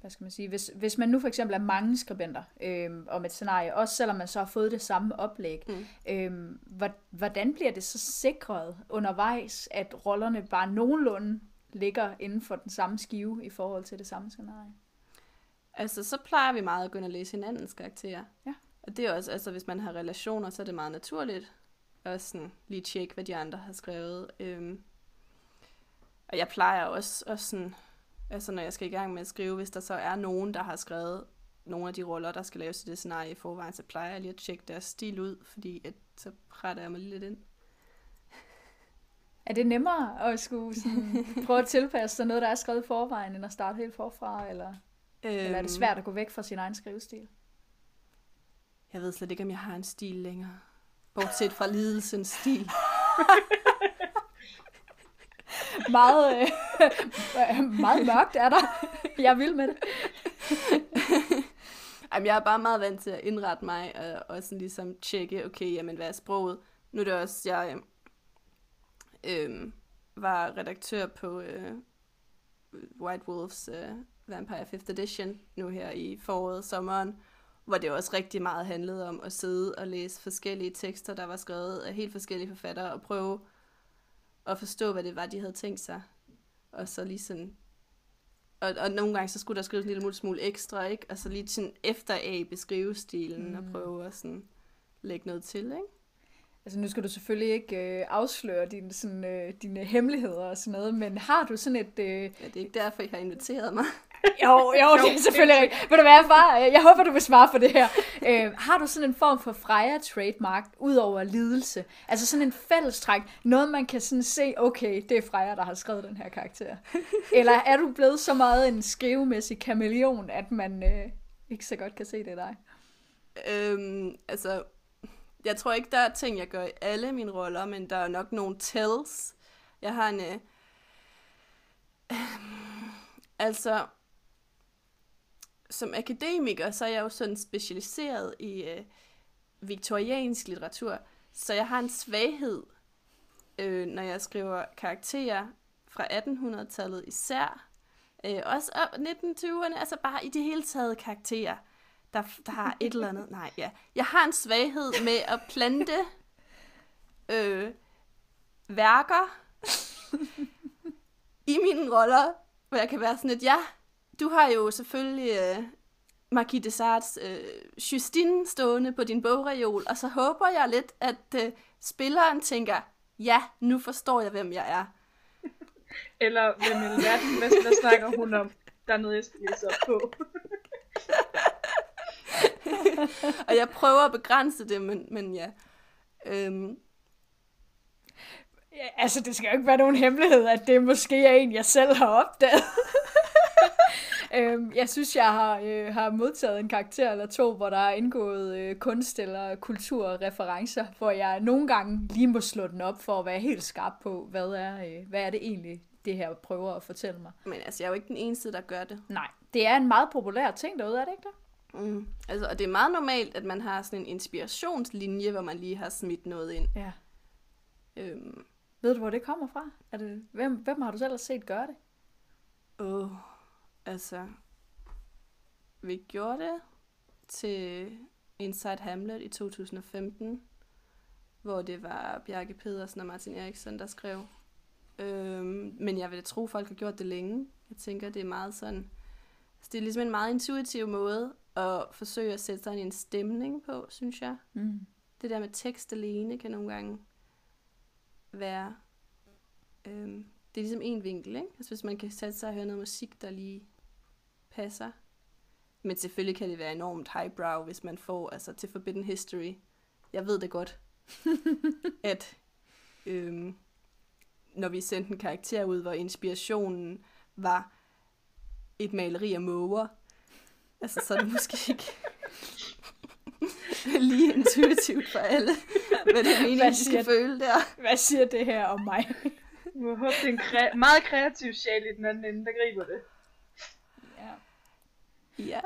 hvad skal man sige, hvis, hvis man nu for eksempel er mange skribenter øh, om et scenarie, også selvom man så har fået det samme oplæg, mm. øh, hvordan bliver det så sikret undervejs, at rollerne bare nogenlunde ligger inden for den samme skive i forhold til det samme scenarie? Altså, så plejer vi meget at gå ind og læse hinandens karakterer. Ja. Og det er også, altså hvis man har relationer, så er det meget naturligt at sådan lige tjekke, hvad de andre har skrevet. Øhm, Og jeg plejer også, også sådan, altså når jeg skal i gang med at skrive, hvis der så er nogen, der har skrevet nogle af de roller, der skal laves i det scenarie i forvejen, så plejer jeg lige at tjekke deres stil ud, fordi at, så retter jeg mig lidt ind. Er det nemmere at skulle sådan, prøve at tilpasse sig noget, der er skrevet i forvejen, end at starte helt forfra, eller, øhm, eller er det svært at gå væk fra sin egen skrivestil? Jeg ved slet ikke, om jeg har en stil længere. Bortset fra lidelsens stil. *laughs* meget, øh, *laughs* meget mørkt er der. Jeg vil med det. *laughs* Jamen, jeg er bare meget vant til at indrette mig og, og sådan ligesom tjekke, okay, jamen, hvad er sproget? Nu er det også, jeg øh, øh, var redaktør på øh, White Wolves øh, Vampire 5th Edition nu her i foråret, sommeren, hvor det også rigtig meget handlede om at sidde og læse forskellige tekster, der var skrevet af helt forskellige forfattere, og prøve at forstå, hvad det var, de havde tænkt sig. Og så lige sådan... Og, og nogle gange, så skulle der skrives en lille smule ekstra, ikke? Altså lige sådan efter A beskrive stilen, mm. og prøve at sådan lægge noget til, ikke? Altså nu skal du selvfølgelig ikke øh, afsløre dine, sådan, øh, dine hemmeligheder og sådan noget, men har du sådan et... Øh... Ja, det er ikke derfor, I har inviteret mig. Jo, jo, det er selvfølgelig rigtigt. Ved du hvad, far? Jeg håber, du vil svare på det her. Øh, har du sådan en form for Freja trademark, ud over lidelse? Altså sådan en fællestræk, noget man kan sådan se, okay, det er Freja, der har skrevet den her karakter. Eller er du blevet så meget en skrivemæssig kameleon, at man øh, ikke så godt kan se det af dig? Øhm, altså, jeg tror ikke, der er ting, jeg gør i alle mine roller, men der er nok nogle tells. Jeg har en... Øh, øh, *sighs* altså, som akademiker, så er jeg jo sådan specialiseret i øh, viktoriansk litteratur, så jeg har en svaghed, øh, når jeg skriver karakterer fra 1800-tallet især, øh, også op 1920'erne, altså bare i det hele taget karakterer, der, der har et eller andet, *laughs* nej, ja. Jeg har en svaghed med at plante øh, værker *laughs* i mine roller, hvor jeg kan være sådan et, ja, du har jo selvfølgelig øh, Marquis de Sardes øh, Justine stående på din bogreol, og så håber jeg lidt, at øh, spilleren tænker, ja, nu forstår jeg, hvem jeg er. *laughs* Eller hvem i verden, hvad, hvad snakker hun om? Der er noget, jeg skal læse op på. *laughs* og jeg prøver at begrænse det, men, men ja. Øhm. Ja. Altså, det skal jo ikke være nogen hemmelighed, at det måske er en, jeg selv har opdaget. *laughs* øhm, jeg synes, jeg har, øh, har modtaget en karakter eller to, hvor der er indgået øh, kunst- eller kulturreferencer, hvor jeg nogle gange lige må slå den op for at være helt skarp på, hvad er, øh, hvad er det egentlig, det her prøver at fortælle mig. Men altså, jeg er jo ikke den eneste, der gør det. Nej, det er en meget populær ting derude, er det ikke det? Mm. Altså, og det er meget normalt, at man har sådan en inspirationslinje, hvor man lige har smidt noget ind. Ja. Øhm. Ved du, hvor det kommer fra? Er det, hvem, hvem har du selv set gøre det? Åh, oh, altså, vi gjorde det til Inside Hamlet i 2015, hvor det var Bjarke Pedersen og Martin Eriksen, der skrev. Øhm, men jeg vil tro, folk har gjort det længe. Jeg tænker, det er meget sådan... Altså, det er ligesom en meget intuitiv måde at forsøge at sætte sig i en stemning på, synes jeg. Mm. Det der med tekst alene kan nogle gange være... Øhm, det er ligesom en vinkel, ikke? Altså hvis man kan sætte sig og høre noget musik, der lige passer. Men selvfølgelig kan det være enormt highbrow, hvis man får, altså til Forbidden History. Jeg ved det godt, *laughs* at øhm, når vi sendte en karakter ud, hvor inspirationen var et maleri af måger, altså så er det måske ikke *laughs* *laughs* lige intuitivt for alle, hvad det er de skal føle der. Hvad siger det her om mig? må håbe, det er en kre- meget kreativ sjæl i den anden ende, der griber det. Ja. Ja.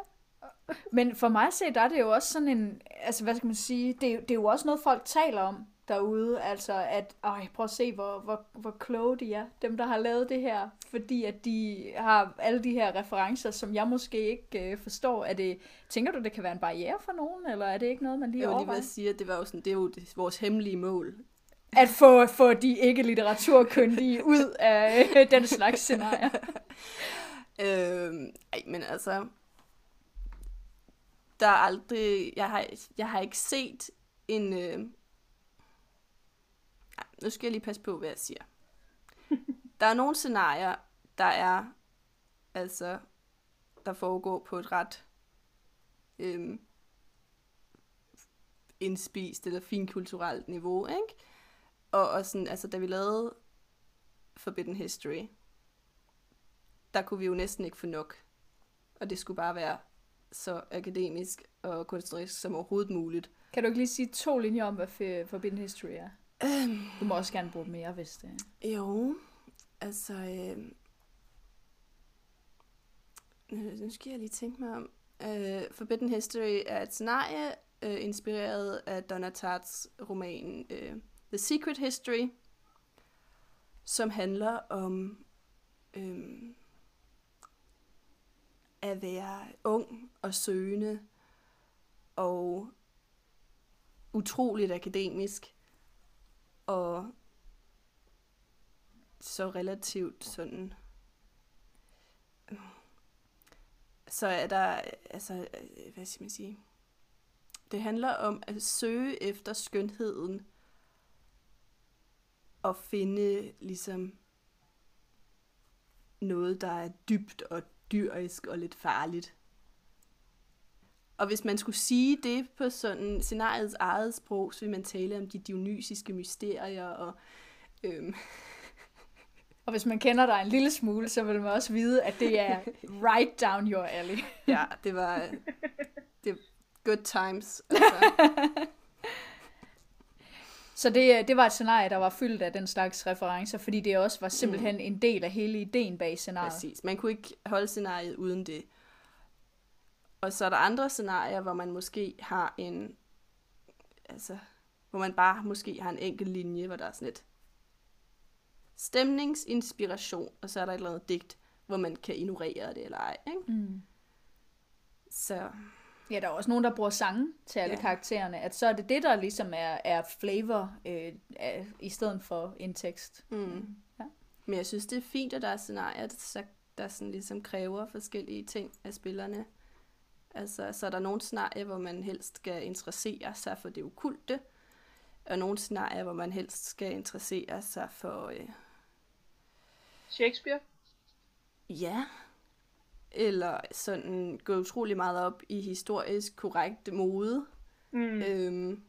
Men for mig at se, der er det jo også sådan en, altså hvad skal man sige, det, er, det er jo også noget, folk taler om derude, altså at, øj, prøv at se, hvor, hvor, hvor kloge de er, dem der har lavet det her, fordi at de har alle de her referencer, som jeg måske ikke øh, forstår. Er det, tænker du, det kan være en barriere for nogen, eller er det ikke noget, man lige overvejer? Jeg vil lige sige, at det var jo sådan, det er jo vores hemmelige mål at få, få de ikke litteraturkyndige *laughs* ud af øh, den slags scenarier. *laughs* øhm, ej, men altså, der er aldrig, jeg har, jeg har ikke set en, øh, nu skal jeg lige passe på, hvad jeg siger. der er nogle scenarier, der er, altså, der foregår på et ret øhm, indspist eller finkulturelt niveau, ikke? Og, og sådan, altså, da vi lavede Forbidden History, der kunne vi jo næsten ikke få nok. Og det skulle bare være så akademisk og kunstnerisk som overhovedet muligt. Kan du ikke lige sige to linjer om, hvad Forbidden History er? Du må også gerne bruge mere, hvis det er. Jo, altså... Øh, nu skal jeg lige tænke mig om. Øh, Forbidden History er et scenarie, øh, inspireret af Donna Tartt's roman øh, The Secret History, som handler om øh, at være ung og søgende og utroligt akademisk og så relativt sådan så er der altså øh, hvad skal man sige det handler om at søge efter skønheden og finde ligesom noget, der er dybt og dyrisk og lidt farligt. Og hvis man skulle sige det på sådan scenariets eget sprog, så ville man tale om de dionysiske mysterier og... Øhm. *laughs* Og hvis man kender dig en lille smule, så vil man også vide, at det er *laughs* right down your alley. ja, det var... *laughs* Det good times. Altså. Så det, det var et scenarie, der var fyldt af den slags referencer, fordi det også var simpelthen mm. en del af hele ideen bag scenariet. Præcis. Man kunne ikke holde scenariet uden det. Og så er der andre scenarier, hvor man måske har en, altså, hvor man bare måske har en enkelt linje, hvor der er sådan et stemningsinspiration, og så er der et eller andet digt, hvor man kan ignorere det eller ej. Ikke? Mm. Så Ja, der er også nogen, der bruger sange til alle ja. karaktererne. At så er det det, der ligesom er, er flavor, øh, er, i stedet for en tekst. Mm. Ja. Men jeg synes, det er fint, at der er scenarier, der, der sådan ligesom kræver forskellige ting af spillerne. Altså, så er der nogle scenarier, hvor man helst skal interessere sig for det okulte, og nogle scenarier, hvor man helst skal interessere sig for... Øh... Shakespeare? Ja, eller sådan gå utrolig meget op i historisk korrekt mode. Mm. Øhm,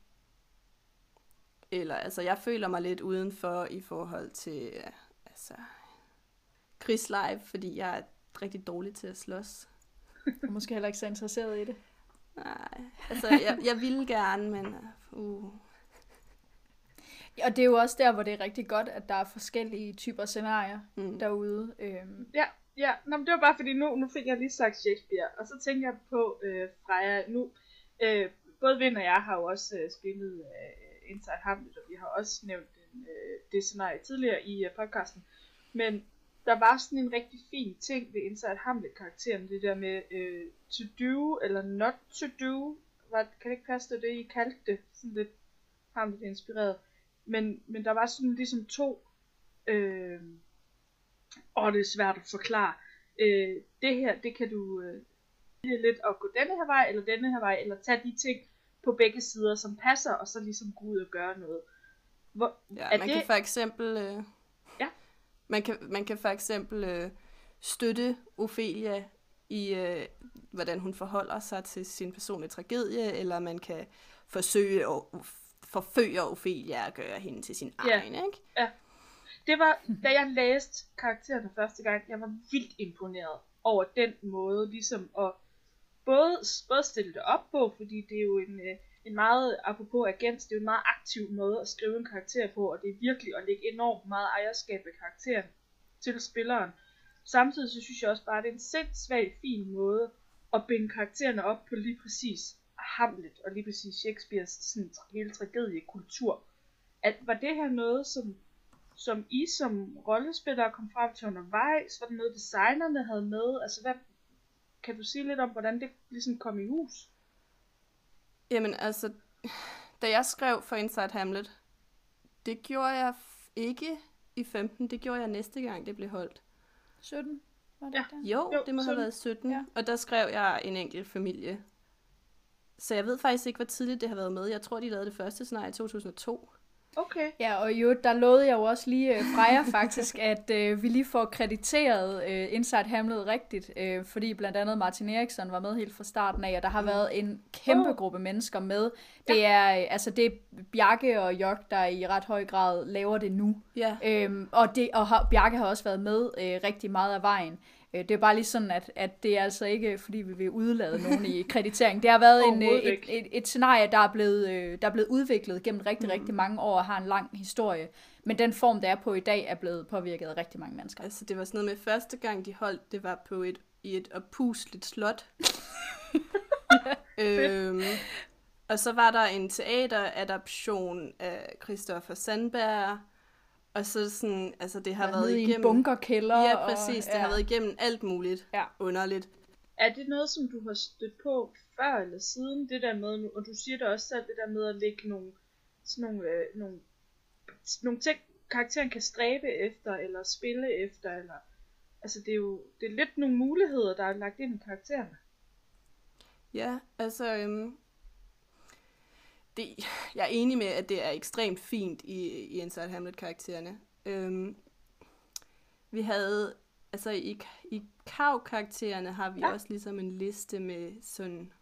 eller altså, jeg føler mig lidt udenfor i forhold til altså, krigslive, fordi jeg er rigtig dårlig til at slås. Og måske heller ikke så interesseret i det. Nej, altså jeg, jeg ville gerne, men uh. Og det er jo også der, hvor det er rigtig godt, at der er forskellige typer scenarier mm. derude. Øhm. Ja, Ja, nå, men det var bare fordi nu, nu fik jeg lige sagt Shakespeare, og så tænker jeg på øh, Freja, nu, øh, både Vind og jeg har jo også øh, spillet øh, Inside Hamlet, og vi har også nævnt den, øh, det scenarie tidligere i øh, podcasten, men der var sådan en rigtig fin ting ved Inside Hamlet-karakteren, det der med øh, to do eller not to do, var, kan det ikke passe, det, det I kaldte det, sådan lidt Hamlet-inspireret, men, men der var sådan ligesom to, øh, og det er svært at forklare. Øh, det her, det kan du øh, lidt at gå denne her vej, eller denne her vej, eller tage de ting på begge sider, som passer, og så ligesom gå ud og gøre noget. Hvor, ja, man det... kan for eksempel... Øh. Man kan, man kan for eksempel øh, støtte Ophelia i, øh, hvordan hun forholder sig til sin personlige tragedie, eller man kan forsøge at forføre Ophelia at gøre hende til sin ja. egen, ikke? Ja det var, da jeg læste karaktererne første gang, jeg var vildt imponeret over den måde, ligesom at både, både stille det op på, fordi det er jo en, øh, en meget, apropos agens, det er jo en meget aktiv måde at skrive en karakter på, og det er virkelig at lægge enormt meget ejerskab af karakteren til spilleren. Samtidig så synes jeg også bare, at det er en sindssvagt fin måde at binde karaktererne op på lige præcis Hamlet og lige præcis Shakespeares sådan, hele tragediekultur. At var det her noget, som som I som rollespillere kom frem til undervejs? Var det noget, designerne havde med? Altså, hvad, kan du sige lidt om, hvordan det ligesom kom i hus? Jamen, altså, da jeg skrev for Inside Hamlet, det gjorde jeg ikke i 15, det gjorde jeg næste gang, det blev holdt. 17? Var det ja. der? Jo, jo, det må 17. have været 17, ja. og der skrev jeg en enkelt familie. Så jeg ved faktisk ikke, hvor tidligt det har været med. Jeg tror, de lavede det første snart i 2002. Okay. Ja, og jo, der lovede jeg jo også lige uh, Freja faktisk, *laughs* at uh, vi lige får krediteret uh, Inside Hamlet rigtigt, uh, fordi blandt andet Martin Eriksson var med helt fra starten af, og der har mm. været en kæmpe Oh. gruppe mennesker med. Det er uh, altså det er Bjarke og Jok, der i ret høj grad laver det nu. Ja. Øhm, og det, og har, Bjarke har også været med øh, rigtig meget af vejen. Øh, det er bare lige sådan, at, at det er altså ikke, fordi vi vil udlade nogen i kreditering. Det har været en, øh, et, et, et scenarie, der er, blevet, øh, der er blevet udviklet gennem rigtig, Mm. rigtig mange år og har en lang historie. Men den form, det er på i dag, er blevet påvirket af rigtig mange mennesker. Altså, det var sådan noget med, første gang de holdt, det var på et, i et oppusligt slot. *laughs* øhm, og så var der en teateradaption af Christoffer Sandberg, og så sådan, altså det har været nede i en igennem... bunkerkælder. Ja, præcis, og, det har været igennem alt muligt Ja. underligt. Er det noget, som du har stødt på før eller siden? Det der med, og du siger det også selv, det der med at lægge nogle, sådan nogle, øh, nogle, nogle ting, karakteren kan stræbe efter, eller spille efter, eller... Altså, det er jo det er lidt nogle muligheder, der er lagt ind i karaktererne. Ja, altså, øhm, det, jeg er enig med, at det er ekstremt fint i, i Inside Hamlet-karaktererne. Øhm, vi havde, altså i, i Kav-karaktererne har vi Ja. også ligesom en liste med sådan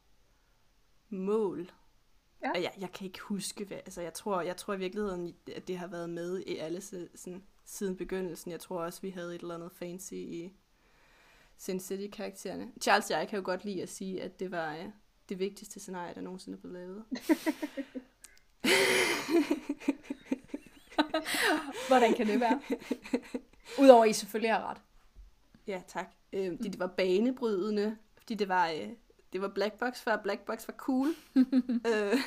mål. Ja. Og jeg, jeg kan ikke huske, hvad, altså jeg tror, jeg tror i virkeligheden, at det har været med i alle sådan, siden begyndelsen. Jeg tror også, vi havde et eller andet fancy i Sin City-karaktererne. Charles og jeg kan jo godt lide at sige, at det var øh, det vigtigste scenarie, der nogensinde er blevet lavet. *laughs* Hvordan kan det være? Udover at I selvfølgelig har ret. Ja, tak. Øh, fordi det var banebrydende, fordi det var, øh, det var Black Box, før Black Box var cool. *laughs* øh,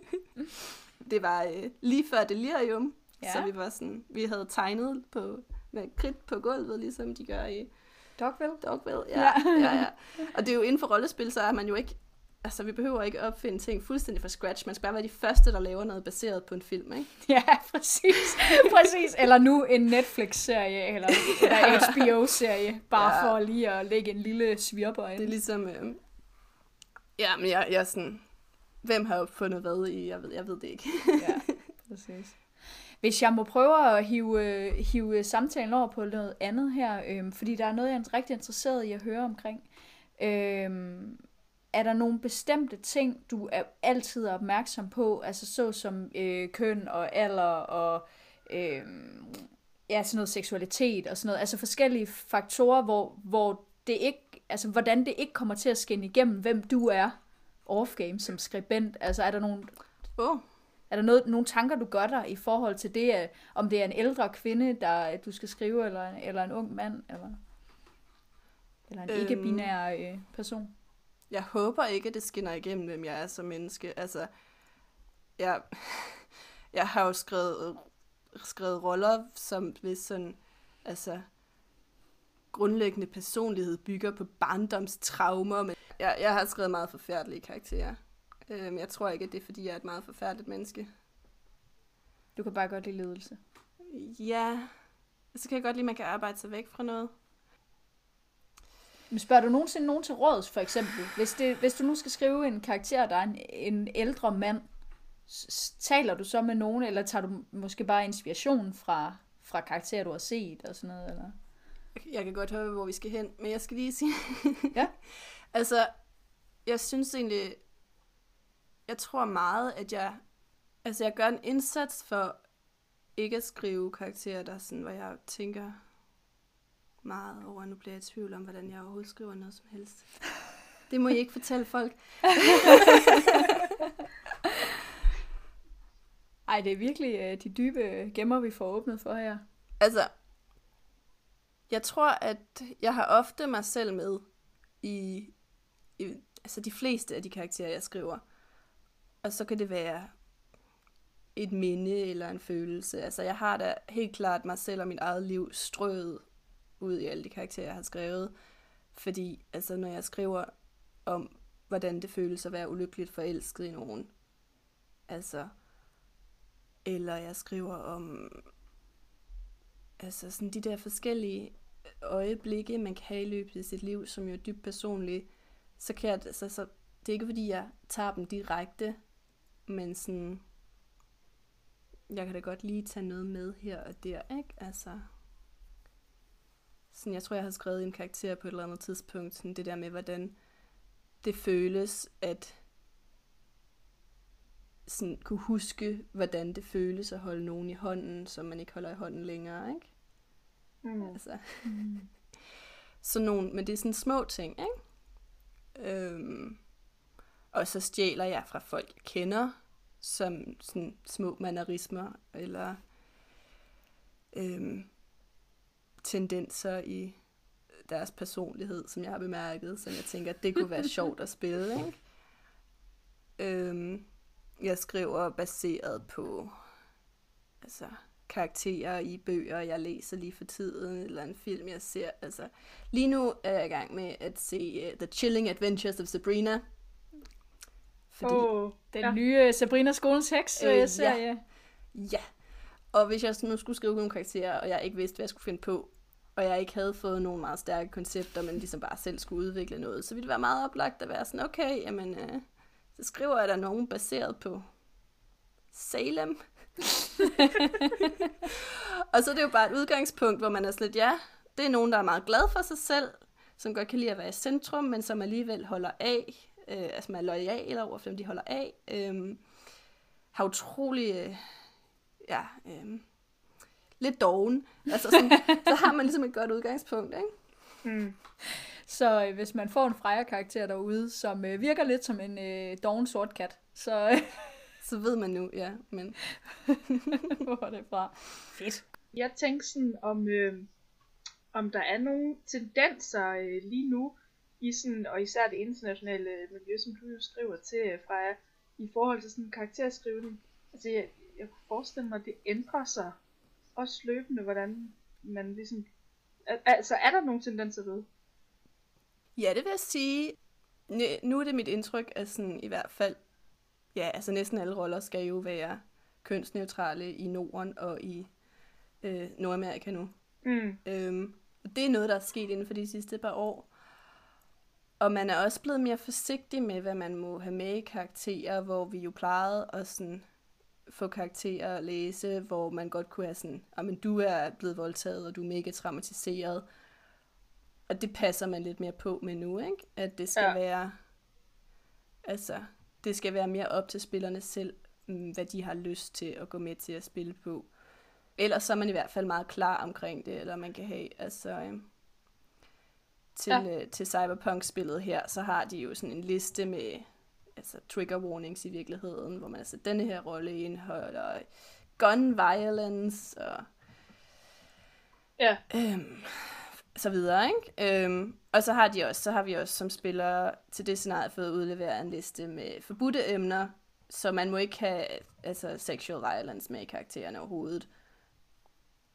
*laughs* det var øh, lige før Delirium, Ja. så vi var sådan, vi havde tegnet på, med kridt på gulvet, ligesom de gør i Dogville? Dogville. Ja. ja. ja, ja. Og det er jo inden for rollespil, så er man jo ikke, altså vi behøver ikke opfinde ting fuldstændig fra scratch. Man skal bare være de første, der laver noget baseret på en film, ikke? *laughs* Ja, præcis. præcis. Eller nu en Netflix-serie, eller, *laughs* eller HBO-serie, bare Ja. for lige at lægge en lille svirper Det er ind. ligesom, øh, ja, men jeg, jeg er sådan, hvem har opfundet hvad i, jeg ved, jeg ved det ikke. Ja, præcis. Hvis jeg må prøve at hive, øh, hive samtalen over på noget andet her, øhm, fordi der er noget, jeg er rigtig interesseret i at høre omkring. Øhm, er der nogle bestemte ting, du er altid opmærksom på, altså så som øh, køn og alder og øh, ja, sådan noget seksualitet og sådan noget, altså forskellige faktorer, hvor, hvor det ikke, altså hvordan det ikke kommer til at skinne igennem, hvem du er. Off-game som skribent, altså er der nogle oh, er der noget, nogle tanker, du gør dig i forhold til det, øh, om det er en ældre kvinde, der du skal skrive, eller, eller en ung mand, eller, eller en Øhm. ikke-binær øh, person? Jeg håber ikke, at det skinner igennem, hvem jeg er som menneske. Altså, jeg, *laughs* jeg har jo skrevet, skrevet roller, som hvis sådan, altså, grundlæggende personlighed bygger på barndomstraumer. Men jeg, jeg har skrevet meget forfærdelige karakterer. Øhm, jeg tror ikke, at det er, fordi jeg er et meget forfærdeligt menneske. Du kan bare godt lide ledelse. Ja, så kan jeg godt lide, at man kan arbejde sig væk fra noget. Men spørger du nogensinde nogen til råds, for eksempel? Hvis, det, hvis du nu skal skrive en karakter, der er en, en ældre mand, taler du så med nogen, eller tager du måske bare inspiration fra, fra karakterer, du har set, og sådan noget? Eller? Jeg- kan godt høre, hvor vi skal hen, men jeg skal lige sige... Ja. *laughs* altså, jeg synes egentlig... Jeg tror meget, at jeg... Altså, jeg gør en indsats for ikke at skrive karakterer, der er sådan, hvor jeg tænker meget over, nu bliver jeg i tvivl om, hvordan jeg overhovedet skriver noget som helst. Det må I ikke fortælle folk. *laughs* Ej, det er virkelig øh, de dybe gemmer, vi får åbnet for her. Altså, jeg tror, at jeg har ofte mig selv med i, i altså de fleste af de karakterer, jeg skriver. Og så kan det være et minde eller en følelse. Altså, jeg har da helt klart mig selv og mit eget liv strøget ud i alle de karakterer, jeg har skrevet. Fordi, altså, når jeg skriver om, hvordan det føles at være ulykkeligt forelsket i nogen, altså, eller jeg skriver om altså sådan de der forskellige øjeblikke, man kan have i løbet af sit liv, som jo er dybt personlige, så kan jeg, altså, så, det er ikke fordi, jeg tager dem direkte, men sådan, jeg kan da godt lige tage noget med her og der, ikke? Altså, sådan, jeg tror, jeg har skrevet en karakter på et eller andet tidspunkt, sådan det der med, hvordan det føles at sådan, kunne huske, hvordan det føles at holde nogen i hånden, som man ikke holder i hånden længere, ikke? Mm. Altså, *laughs* sådan nogle, men det er sådan små ting, ikke? Øhm, og så stjæler jeg fra folk, jeg kender, som sådan små mannerismer, eller øhm, tendenser i deres personlighed, som jeg har bemærket, som jeg tænker, at det kunne være sjovt at spille, ikke? Øhm, jeg skriver baseret på altså, karakterer i bøger, jeg læser lige for tiden, eller en film, jeg ser. Altså, lige nu er jeg i gang med at se uh, The Chilling Adventures of Sabrina. Fordi, oh, Den ja. nye Sabrina Skolens Heks Øh, øh, serie. Ja. Og hvis jeg nu skulle skrive nogle karakterer, og jeg ikke vidste, hvad jeg skulle finde på, og jeg ikke havde fået nogle meget stærke koncepter, men ligesom bare selv skulle udvikle noget, så ville det være meget oplagt at være sådan, okay, jamen, øh, så skriver jeg der nogen baseret på Salem. *laughs* og så er det jo bare et udgangspunkt, hvor man er slet, ja, det er nogen, der er meget glad for sig selv, som godt kan lide at være i centrum, men som alligevel holder af, øh, altså man er lojal over for dem, de holder af, øh, har utrolig, øh, ja, øh, lidt doven. Altså sådan, så har man ligesom et godt udgangspunkt, ikke? Mm. Så øh, hvis man får en Freja karakter derude, som øh, virker lidt som en øh, doven sort kat, så øh, *laughs* Så ved man nu, ja, men... *laughs* hvor er det fra? Fedt. Jeg tænker sådan, om, øh, om der er nogle tendenser øh, lige nu, i sådan, og især det internationale miljø, som du jo skriver til, øh, Freja, i forhold til sådan karakterskrivning. Altså, jeg, jeg kunne forestille mig, at det ændrer sig også løbende, hvordan man ligesom... Al- altså, er der nogle tendenser ved? Ja, det vil jeg sige. Nu er det mit indtryk, at sådan, i hvert fald, ja, altså næsten alle roller skal jo være kønsneutrale i Norden og i øh, Nordamerika nu. Mm. Øhm, det er noget, der er sket inden for de sidste par år. Og man er også blevet mere forsigtig med, hvad man må have med i karakterer, hvor vi jo plejede at sådan få karakterer at læse, hvor man godt kunne have sådan, men du er blevet voldtaget, og du er mega traumatiseret. Og det passer man lidt mere på med nu, ikke? At det skal Ja. være, altså, det skal være mere op til spillerne selv, mm, hvad de har lyst til at gå med til at spille på. Ellers så er man i hvert fald meget klar omkring det, eller man kan have, altså, øhm, til, ja. øh, til Cyberpunk-spillet her, så har de jo sådan en liste med altså, trigger warnings i virkeligheden, hvor man altså, denne her rolle indeholder gun violence og Ja. øhm, så videre, ikke? Øhm, og så har de også, så har vi også som spillere til det scenarie fået udleveret en liste med forbudte emner, så man må ikke have altså, sexual violence med i karaktererne overhovedet.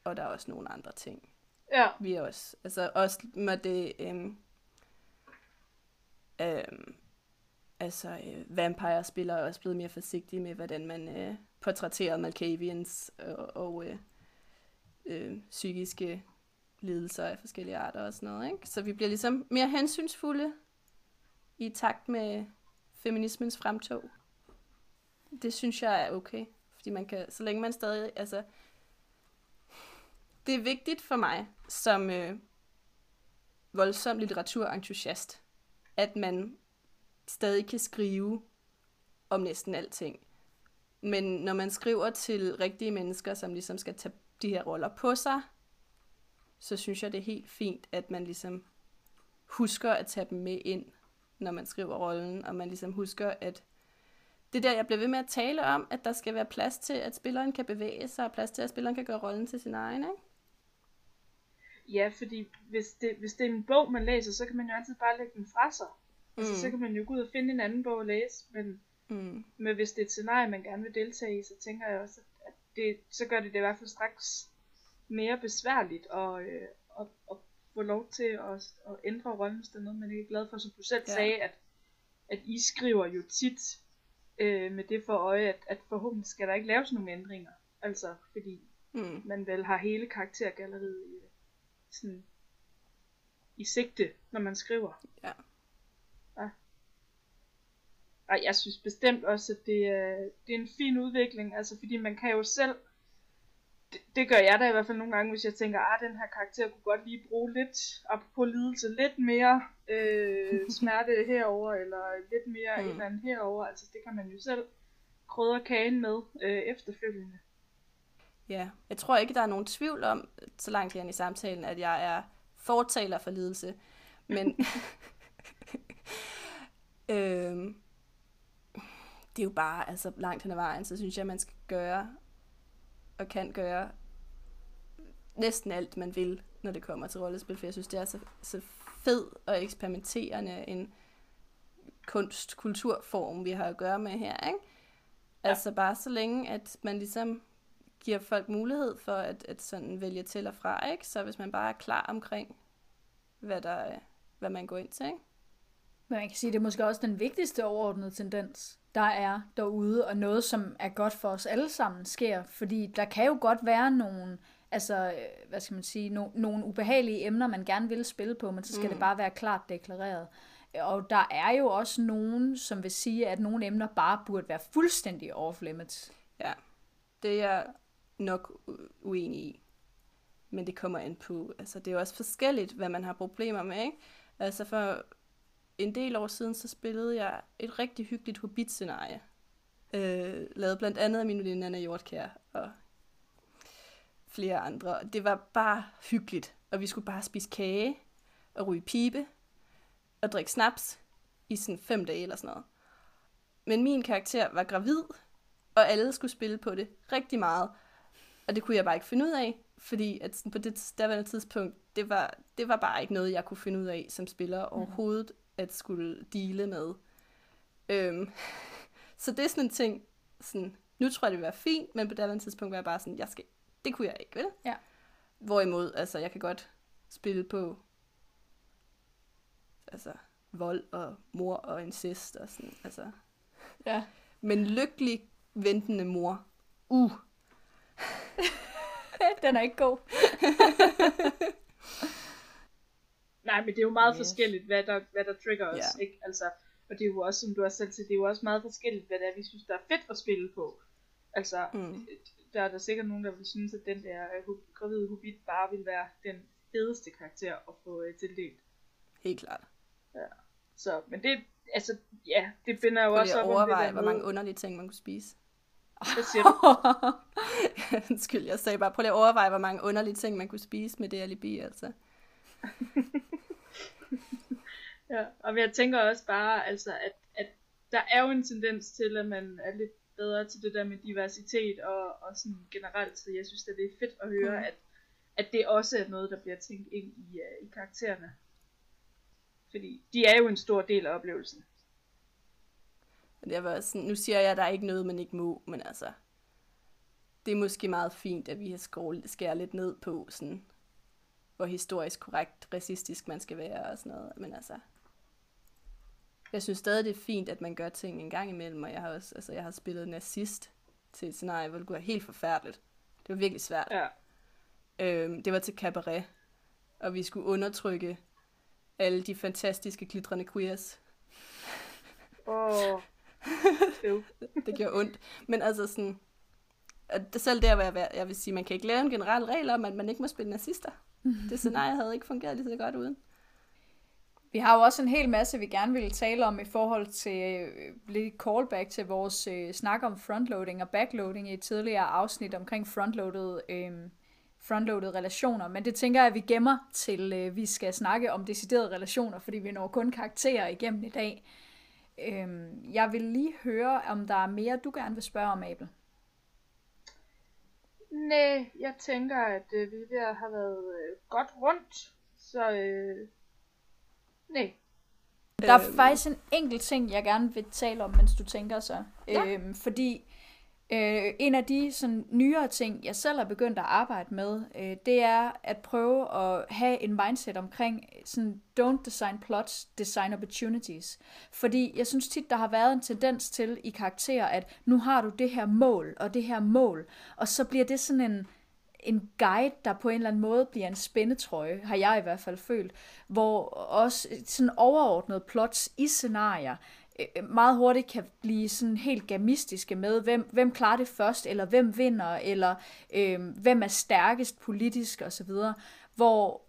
Og der er også nogle andre ting. Ja. Vi er også, altså også med det, øhm, øhm, altså øh, vampire-spillere er også blevet mere forsigtige med, hvordan man øh, portrætterer Malkavians og, og øh, øh, psykiske lidelser af forskellige arter og sådan noget, ikke? Så vi bliver ligesom mere hensynsfulde i takt med feminismens fremtog. Det synes jeg er okay, fordi man kan, så længe man stadig, altså, det er vigtigt for mig som øh, voldsom litteraturentusiast, at man stadig kan skrive om næsten alting. Men når man skriver til rigtige mennesker, som ligesom skal tage de her roller på sig, så synes jeg, det er helt fint, at man ligesom husker at tage dem med ind, når man skriver rollen, og man ligesom husker, at det der, jeg blev ved med at tale om, at der skal være plads til, at spilleren kan bevæge sig, og plads til, at spilleren kan gøre rollen til sin egen, ikke? Ja, fordi hvis det, hvis det er en bog, man læser, så kan man jo altid bare lægge den fra sig. Mm. Altså, Mm. så kan man jo gå ud og finde en anden bog at læse, men, Mm. men hvis det er et scenarie, man gerne vil deltage i, så tænker jeg også, at det, så gør det det i hvert fald straks mere besværligt at, øh, at, at få lov til at, at ændre rollen, hvis det er noget, man ikke er glad for. Som du selv Ja. sagde, at, at I skriver jo tit øh, med det for øje, at, at forhåbentlig skal der ikke laves nogen ændringer. Altså, fordi Mm. man vel har hele karaktergalleriet i, sådan, i sigte, når man skriver. Ja. Og jeg synes bestemt også, at det er, det er en fin udvikling, altså fordi man kan jo selv, det, det gør jeg da i hvert fald nogle gange, hvis jeg tænker, ah, den her karakter kunne godt lige bruge lidt, på lidelse, lidt mere øh, *laughs* smerte herover eller lidt mere mm. et eller andet herover, altså det kan man jo selv krydre kagen med øh, efterfølgende. Ja, jeg tror ikke, der er nogen tvivl om, så langt hen i samtalen, at jeg er fortaler for lidelse. Men *laughs* *laughs* øhm, det er jo bare, altså langt hen ad vejen, så synes jeg, man skal gøre og kan gøre næsten alt, man vil, når det kommer til rollespil, for jeg synes, det er så, så fed og eksperimenterende en kunst-kulturform, vi har at gøre med her, ikke? Ja. Altså bare så længe, at man ligesom giver folk mulighed for at, at sådan vælge til og fra, ikke? Så hvis man bare er klar omkring, hvad, der, hvad man går ind til, ikke? Men man kan sige, at det er måske også den vigtigste overordnede tendens, der er derude, og noget, som er godt for os alle sammen sker. Fordi der kan jo godt være nogle, altså, øh, hvad skal man sige, no, nogle ubehagelige emner, man gerne vil spille på, men så skal mm. det bare være klart deklareret. Og der er jo også nogen, som vil sige, at nogle emner bare burde være fuldstændig off limits. Ja, det er jeg nok uenig i. Men det kommer ind på, altså det er jo også forskelligt, hvad man har problemer med, ikke? Altså for en del år siden, så spillede jeg et rigtig hyggeligt Hobbit-scenarie. Øh, lavet blandt andet af min veninde Anna Hjortkær og flere andre. Det var bare hyggeligt, og vi skulle bare spise kage og ryge pibe og drikke snaps i sådan fem dage eller sådan noget. Men min karakter var gravid, og alle skulle spille på det rigtig meget. Og det kunne jeg bare ikke finde ud af, fordi at sådan på det daværende tidspunkt, det var, det var bare ikke noget, jeg kunne finde ud af som spiller mm. overhovedet at skulle dele med. Øhm, så det er sådan en ting, sådan, nu tror jeg, det vil være fint, men på daværende tidspunkt var jeg bare sådan, jeg skal, det kunne jeg ikke, vel? Ja. Hvorimod, altså, jeg kan godt spille på altså, vold og mor og incest og sådan, altså. Ja. Men lykkelig ventende mor, uh. *laughs* Den er ikke god. *laughs* Nej, men det er jo meget yes. forskelligt, hvad der, hvad der trigger os, yeah. ikke? Altså, og det er jo også, som du har selv til, det er jo også meget forskelligt, hvad det er, vi synes, der er fedt at spille på. Altså, mm. der er der sikkert nogen, der vil synes, at den der uh, gravide hobbit bare vil være den fedeste karakter at få uh, tildelt. Helt klart. Ja. Så, men det, altså, ja, det binder jo også op om det der hvor mange underlige ting man kunne spise. Hvad siger du? *laughs* Undskyld, jeg sagde bare, prøv lige at overveje, hvor mange underlige ting man kunne spise med det alibi, altså. Ja, og jeg tænker også bare, altså, at, at der er jo en tendens til, at man er lidt bedre til det der med diversitet og, og sådan generelt, så jeg synes, at det er fedt at høre, mm. at, at det også er noget, der bliver tænkt ind i, uh, i karaktererne. Fordi de er jo en stor del af oplevelsen. Det var sådan, nu siger jeg, at der er ikke noget, man ikke må, men altså, det er måske meget fint, at vi har skåret lidt ned på, sådan, hvor historisk korrekt, racistisk man skal være og sådan noget. Men altså, jeg synes stadig, det er fint, at man gør ting en gang imellem, og jeg har også, altså, jeg har spillet nazist til et scenarie, hvor det være helt forfærdeligt. Det var virkelig svært. Ja. Øhm, det var til cabaret, og vi skulle undertrykke alle de fantastiske glitrende queers. Åh. *laughs* Oh. det gjorde ondt. Men altså sådan, selv der, hvor jeg, jeg vil sige, man kan ikke lave en generel regel om, at man ikke må spille nazister. *laughs* Det scenarie havde ikke fungeret lige så godt uden. Vi har jo også en hel masse, vi gerne vil tale om i forhold til øh, lidt callback til vores øh, snak om frontloading og backloading i et tidligere afsnit omkring frontloaded, øh, frontloaded relationer. Men det tænker jeg, at vi gemmer til, øh, vi skal snakke om deciderede relationer, fordi vi når kun karakterer igennem i dag. Øh, jeg vil lige høre, om der er mere, du gerne vil spørge om, Abel. Nej, jeg tænker, at øh, vi ved har været øh, godt rundt, så øh, nej. Der er øhm. faktisk en enkelt ting, jeg gerne vil tale om, mens du tænker så. Ja. Øhm, fordi Øh, en af de sådan, nyere ting, jeg selv har begyndt at arbejde med, øh, det er at prøve at have en mindset omkring øh, sådan, don't design plots, design opportunities. Fordi jeg synes tit, der har været en tendens til i karakterer, at nu har du det her mål og det her mål, og så bliver det sådan en, en guide, der på en eller anden måde bliver en spændetrøje, har jeg i hvert fald følt, hvor også øh, sådan overordnet plots i scenarier Øh, meget hurtigt kan blive sådan helt gamistiske med, hvem, hvem klarer det først, eller hvem vinder, eller øh, hvem er stærkest politisk osv., hvor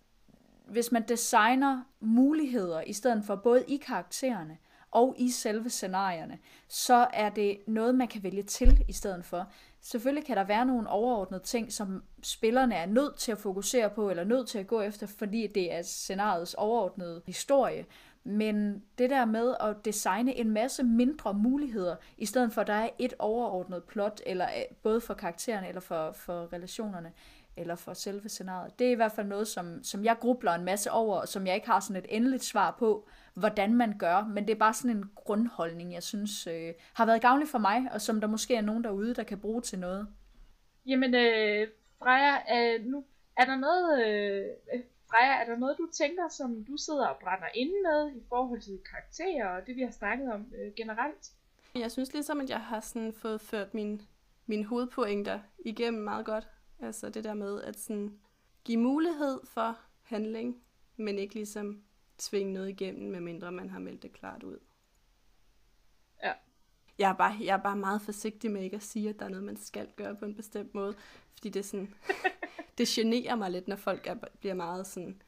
hvis man designer muligheder i stedet for både i karaktererne og i selve scenarierne, så er det noget, man kan vælge til i stedet for. Selvfølgelig kan der være nogle overordnede ting, som spillerne er nødt til at fokusere på, eller nødt til at gå efter, fordi det er scenariets overordnede historie. Men det der med at designe en masse mindre muligheder, i stedet for at der er et overordnet plot, eller øh, både for karaktererne eller for, for relationerne, eller for selve scenariet. Det er i hvert fald noget, som, som jeg grubler en masse over, og som jeg ikke har sådan et endeligt svar på, hvordan man gør, men det er bare sådan en grundholdning, jeg synes øh, har været gavnlig for mig, og som der måske er nogen derude, der kan bruge til noget. Jamen, øh, Freja, øh, nu er der noget, øh, Freja, er der noget, du tænker, som du sidder og brænder inde med i forhold til karakterer og det, vi har snakket om øh, generelt? Jeg synes ligesom, at jeg har sådan fået ført mine, mine hovedpointer igennem meget godt. Altså det der med at sådan give mulighed for handling, men ikke ligesom tvinge noget igennem, medmindre man har meldt det klart ud. Ja. Jeg er, bare, jeg er bare meget forsigtig med ikke at sige, at der er noget, man skal gøre på en bestemt måde. Fordi det er sådan, *laughs* det generer mig lidt, når folk er, bliver meget sådan...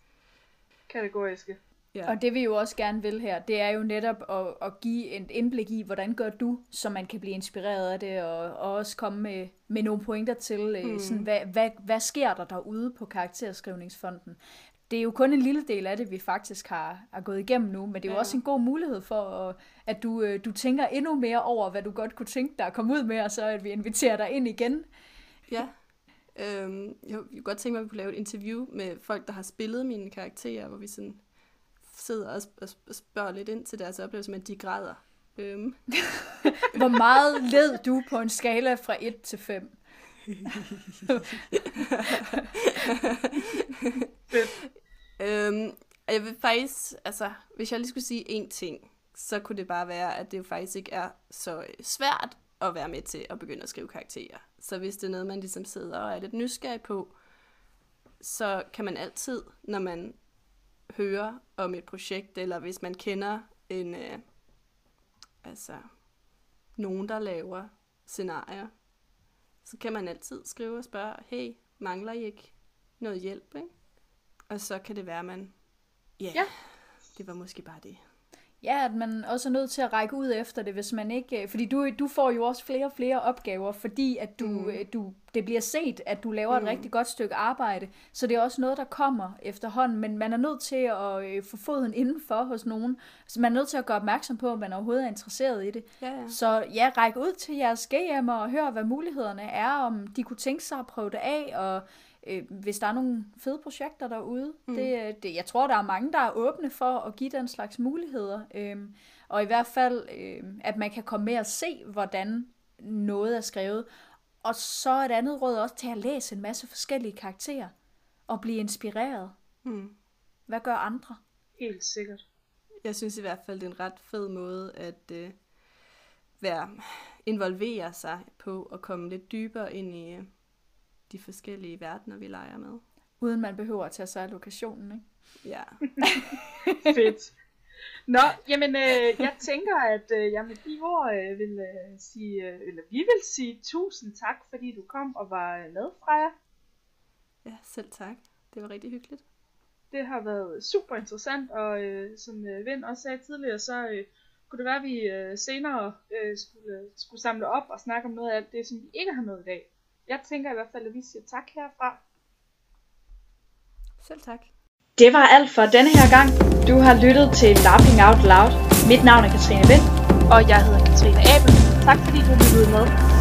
Kategoriske. Ja. Og det vi jo også gerne vil her, det er jo netop at, at give et indblik i, hvordan gør du, så man kan blive inspireret af det, og, og også komme med, med nogle pointer til, mm. sådan, hvad, hvad, hvad sker der derude på karakterskrivningsfonden det er jo kun en lille del af det, vi faktisk har, har gået igennem nu, men det er jo ja. også en god mulighed for, at du, øh, du tænker endnu mere over, hvad du godt kunne tænke dig at komme ud med, og så at vi inviterer dig ind igen. Ja. Øhm, jeg kunne godt tænke mig, at vi kunne lave et interview med folk, der har spillet mine karakterer, hvor vi sådan sidder og spørger lidt ind til deres oplevelse, men de græder. Øhm. *laughs* Hvor meget led du på en skala fra 1 til 5? Øhm, jeg vil faktisk, altså, hvis jeg lige skulle sige én ting, så kunne det bare være, at det jo faktisk ikke er så øh, svært at være med til at begynde at skrive karakterer. Så hvis det er noget, man ligesom sidder og er lidt nysgerrig på, så kan man altid, når man hører om et projekt, eller hvis man kender en, øh, altså, nogen, der laver scenarier, så kan man altid skrive og spørge, hey, mangler I ikke noget hjælp, ikke? Og så kan det være, at man, yeah, ja, det var måske bare det. Ja, at man også er nødt til at række ud efter det, hvis man ikke... Øh, fordi du, du får jo også flere og flere opgaver, fordi at du, mm. Øh, du, det bliver set, at du laver mm. et rigtig godt stykke arbejde. Så det er også noget, der kommer efterhånden, men man er nødt til at øh, få foden indenfor hos nogen. Så man er nødt til at gøre opmærksom på, at man overhovedet er interesseret i det. Ja, ja. Så ja, ræk ud til jeres GM'er og hør, hvad mulighederne er, om de kunne tænke sig at prøve det af, og øh, hvis der er nogle fede projekter derude. Mm. Det, øh, det, jeg tror, der er mange, der er åbne for at give den slags muligheder. Øh, og i hvert fald, øh, at man kan komme med og se, hvordan noget er skrevet. Og så et andet råd også til at læse en masse forskellige karakterer og blive inspireret. Mm. Hvad gør andre? Helt sikkert. Jeg synes i hvert fald, det er en ret fed måde at øh, være, involvere sig på og komme lidt dybere ind i, øh, de forskellige verdener, vi leger med. Uden man behøver at tage sig af lokationen, ikke? Ja. *laughs* Fedt. Nå, jamen øh, jeg tænker, at øh, jeg med de ord øh, vil øh, sige, øh, eller vi vil sige tusind tak, fordi du kom og var med, Freja. Ja, selv tak. Det var rigtig hyggeligt. Det har været super interessant, og øh, som øh, Vind også sagde tidligere, så øh, kunne det være, at vi øh, senere øh, skulle, skulle samle op og snakke om noget af alt det, som vi ikke har med i dag jeg tænker i hvert fald, at vi siger tak herfra. Selv tak. Det var alt for denne her gang. Du har lyttet til Laughing Out Loud. Mit navn er Katrine Vind. Og jeg hedder Katrine Abel. Tak fordi du lyttede med.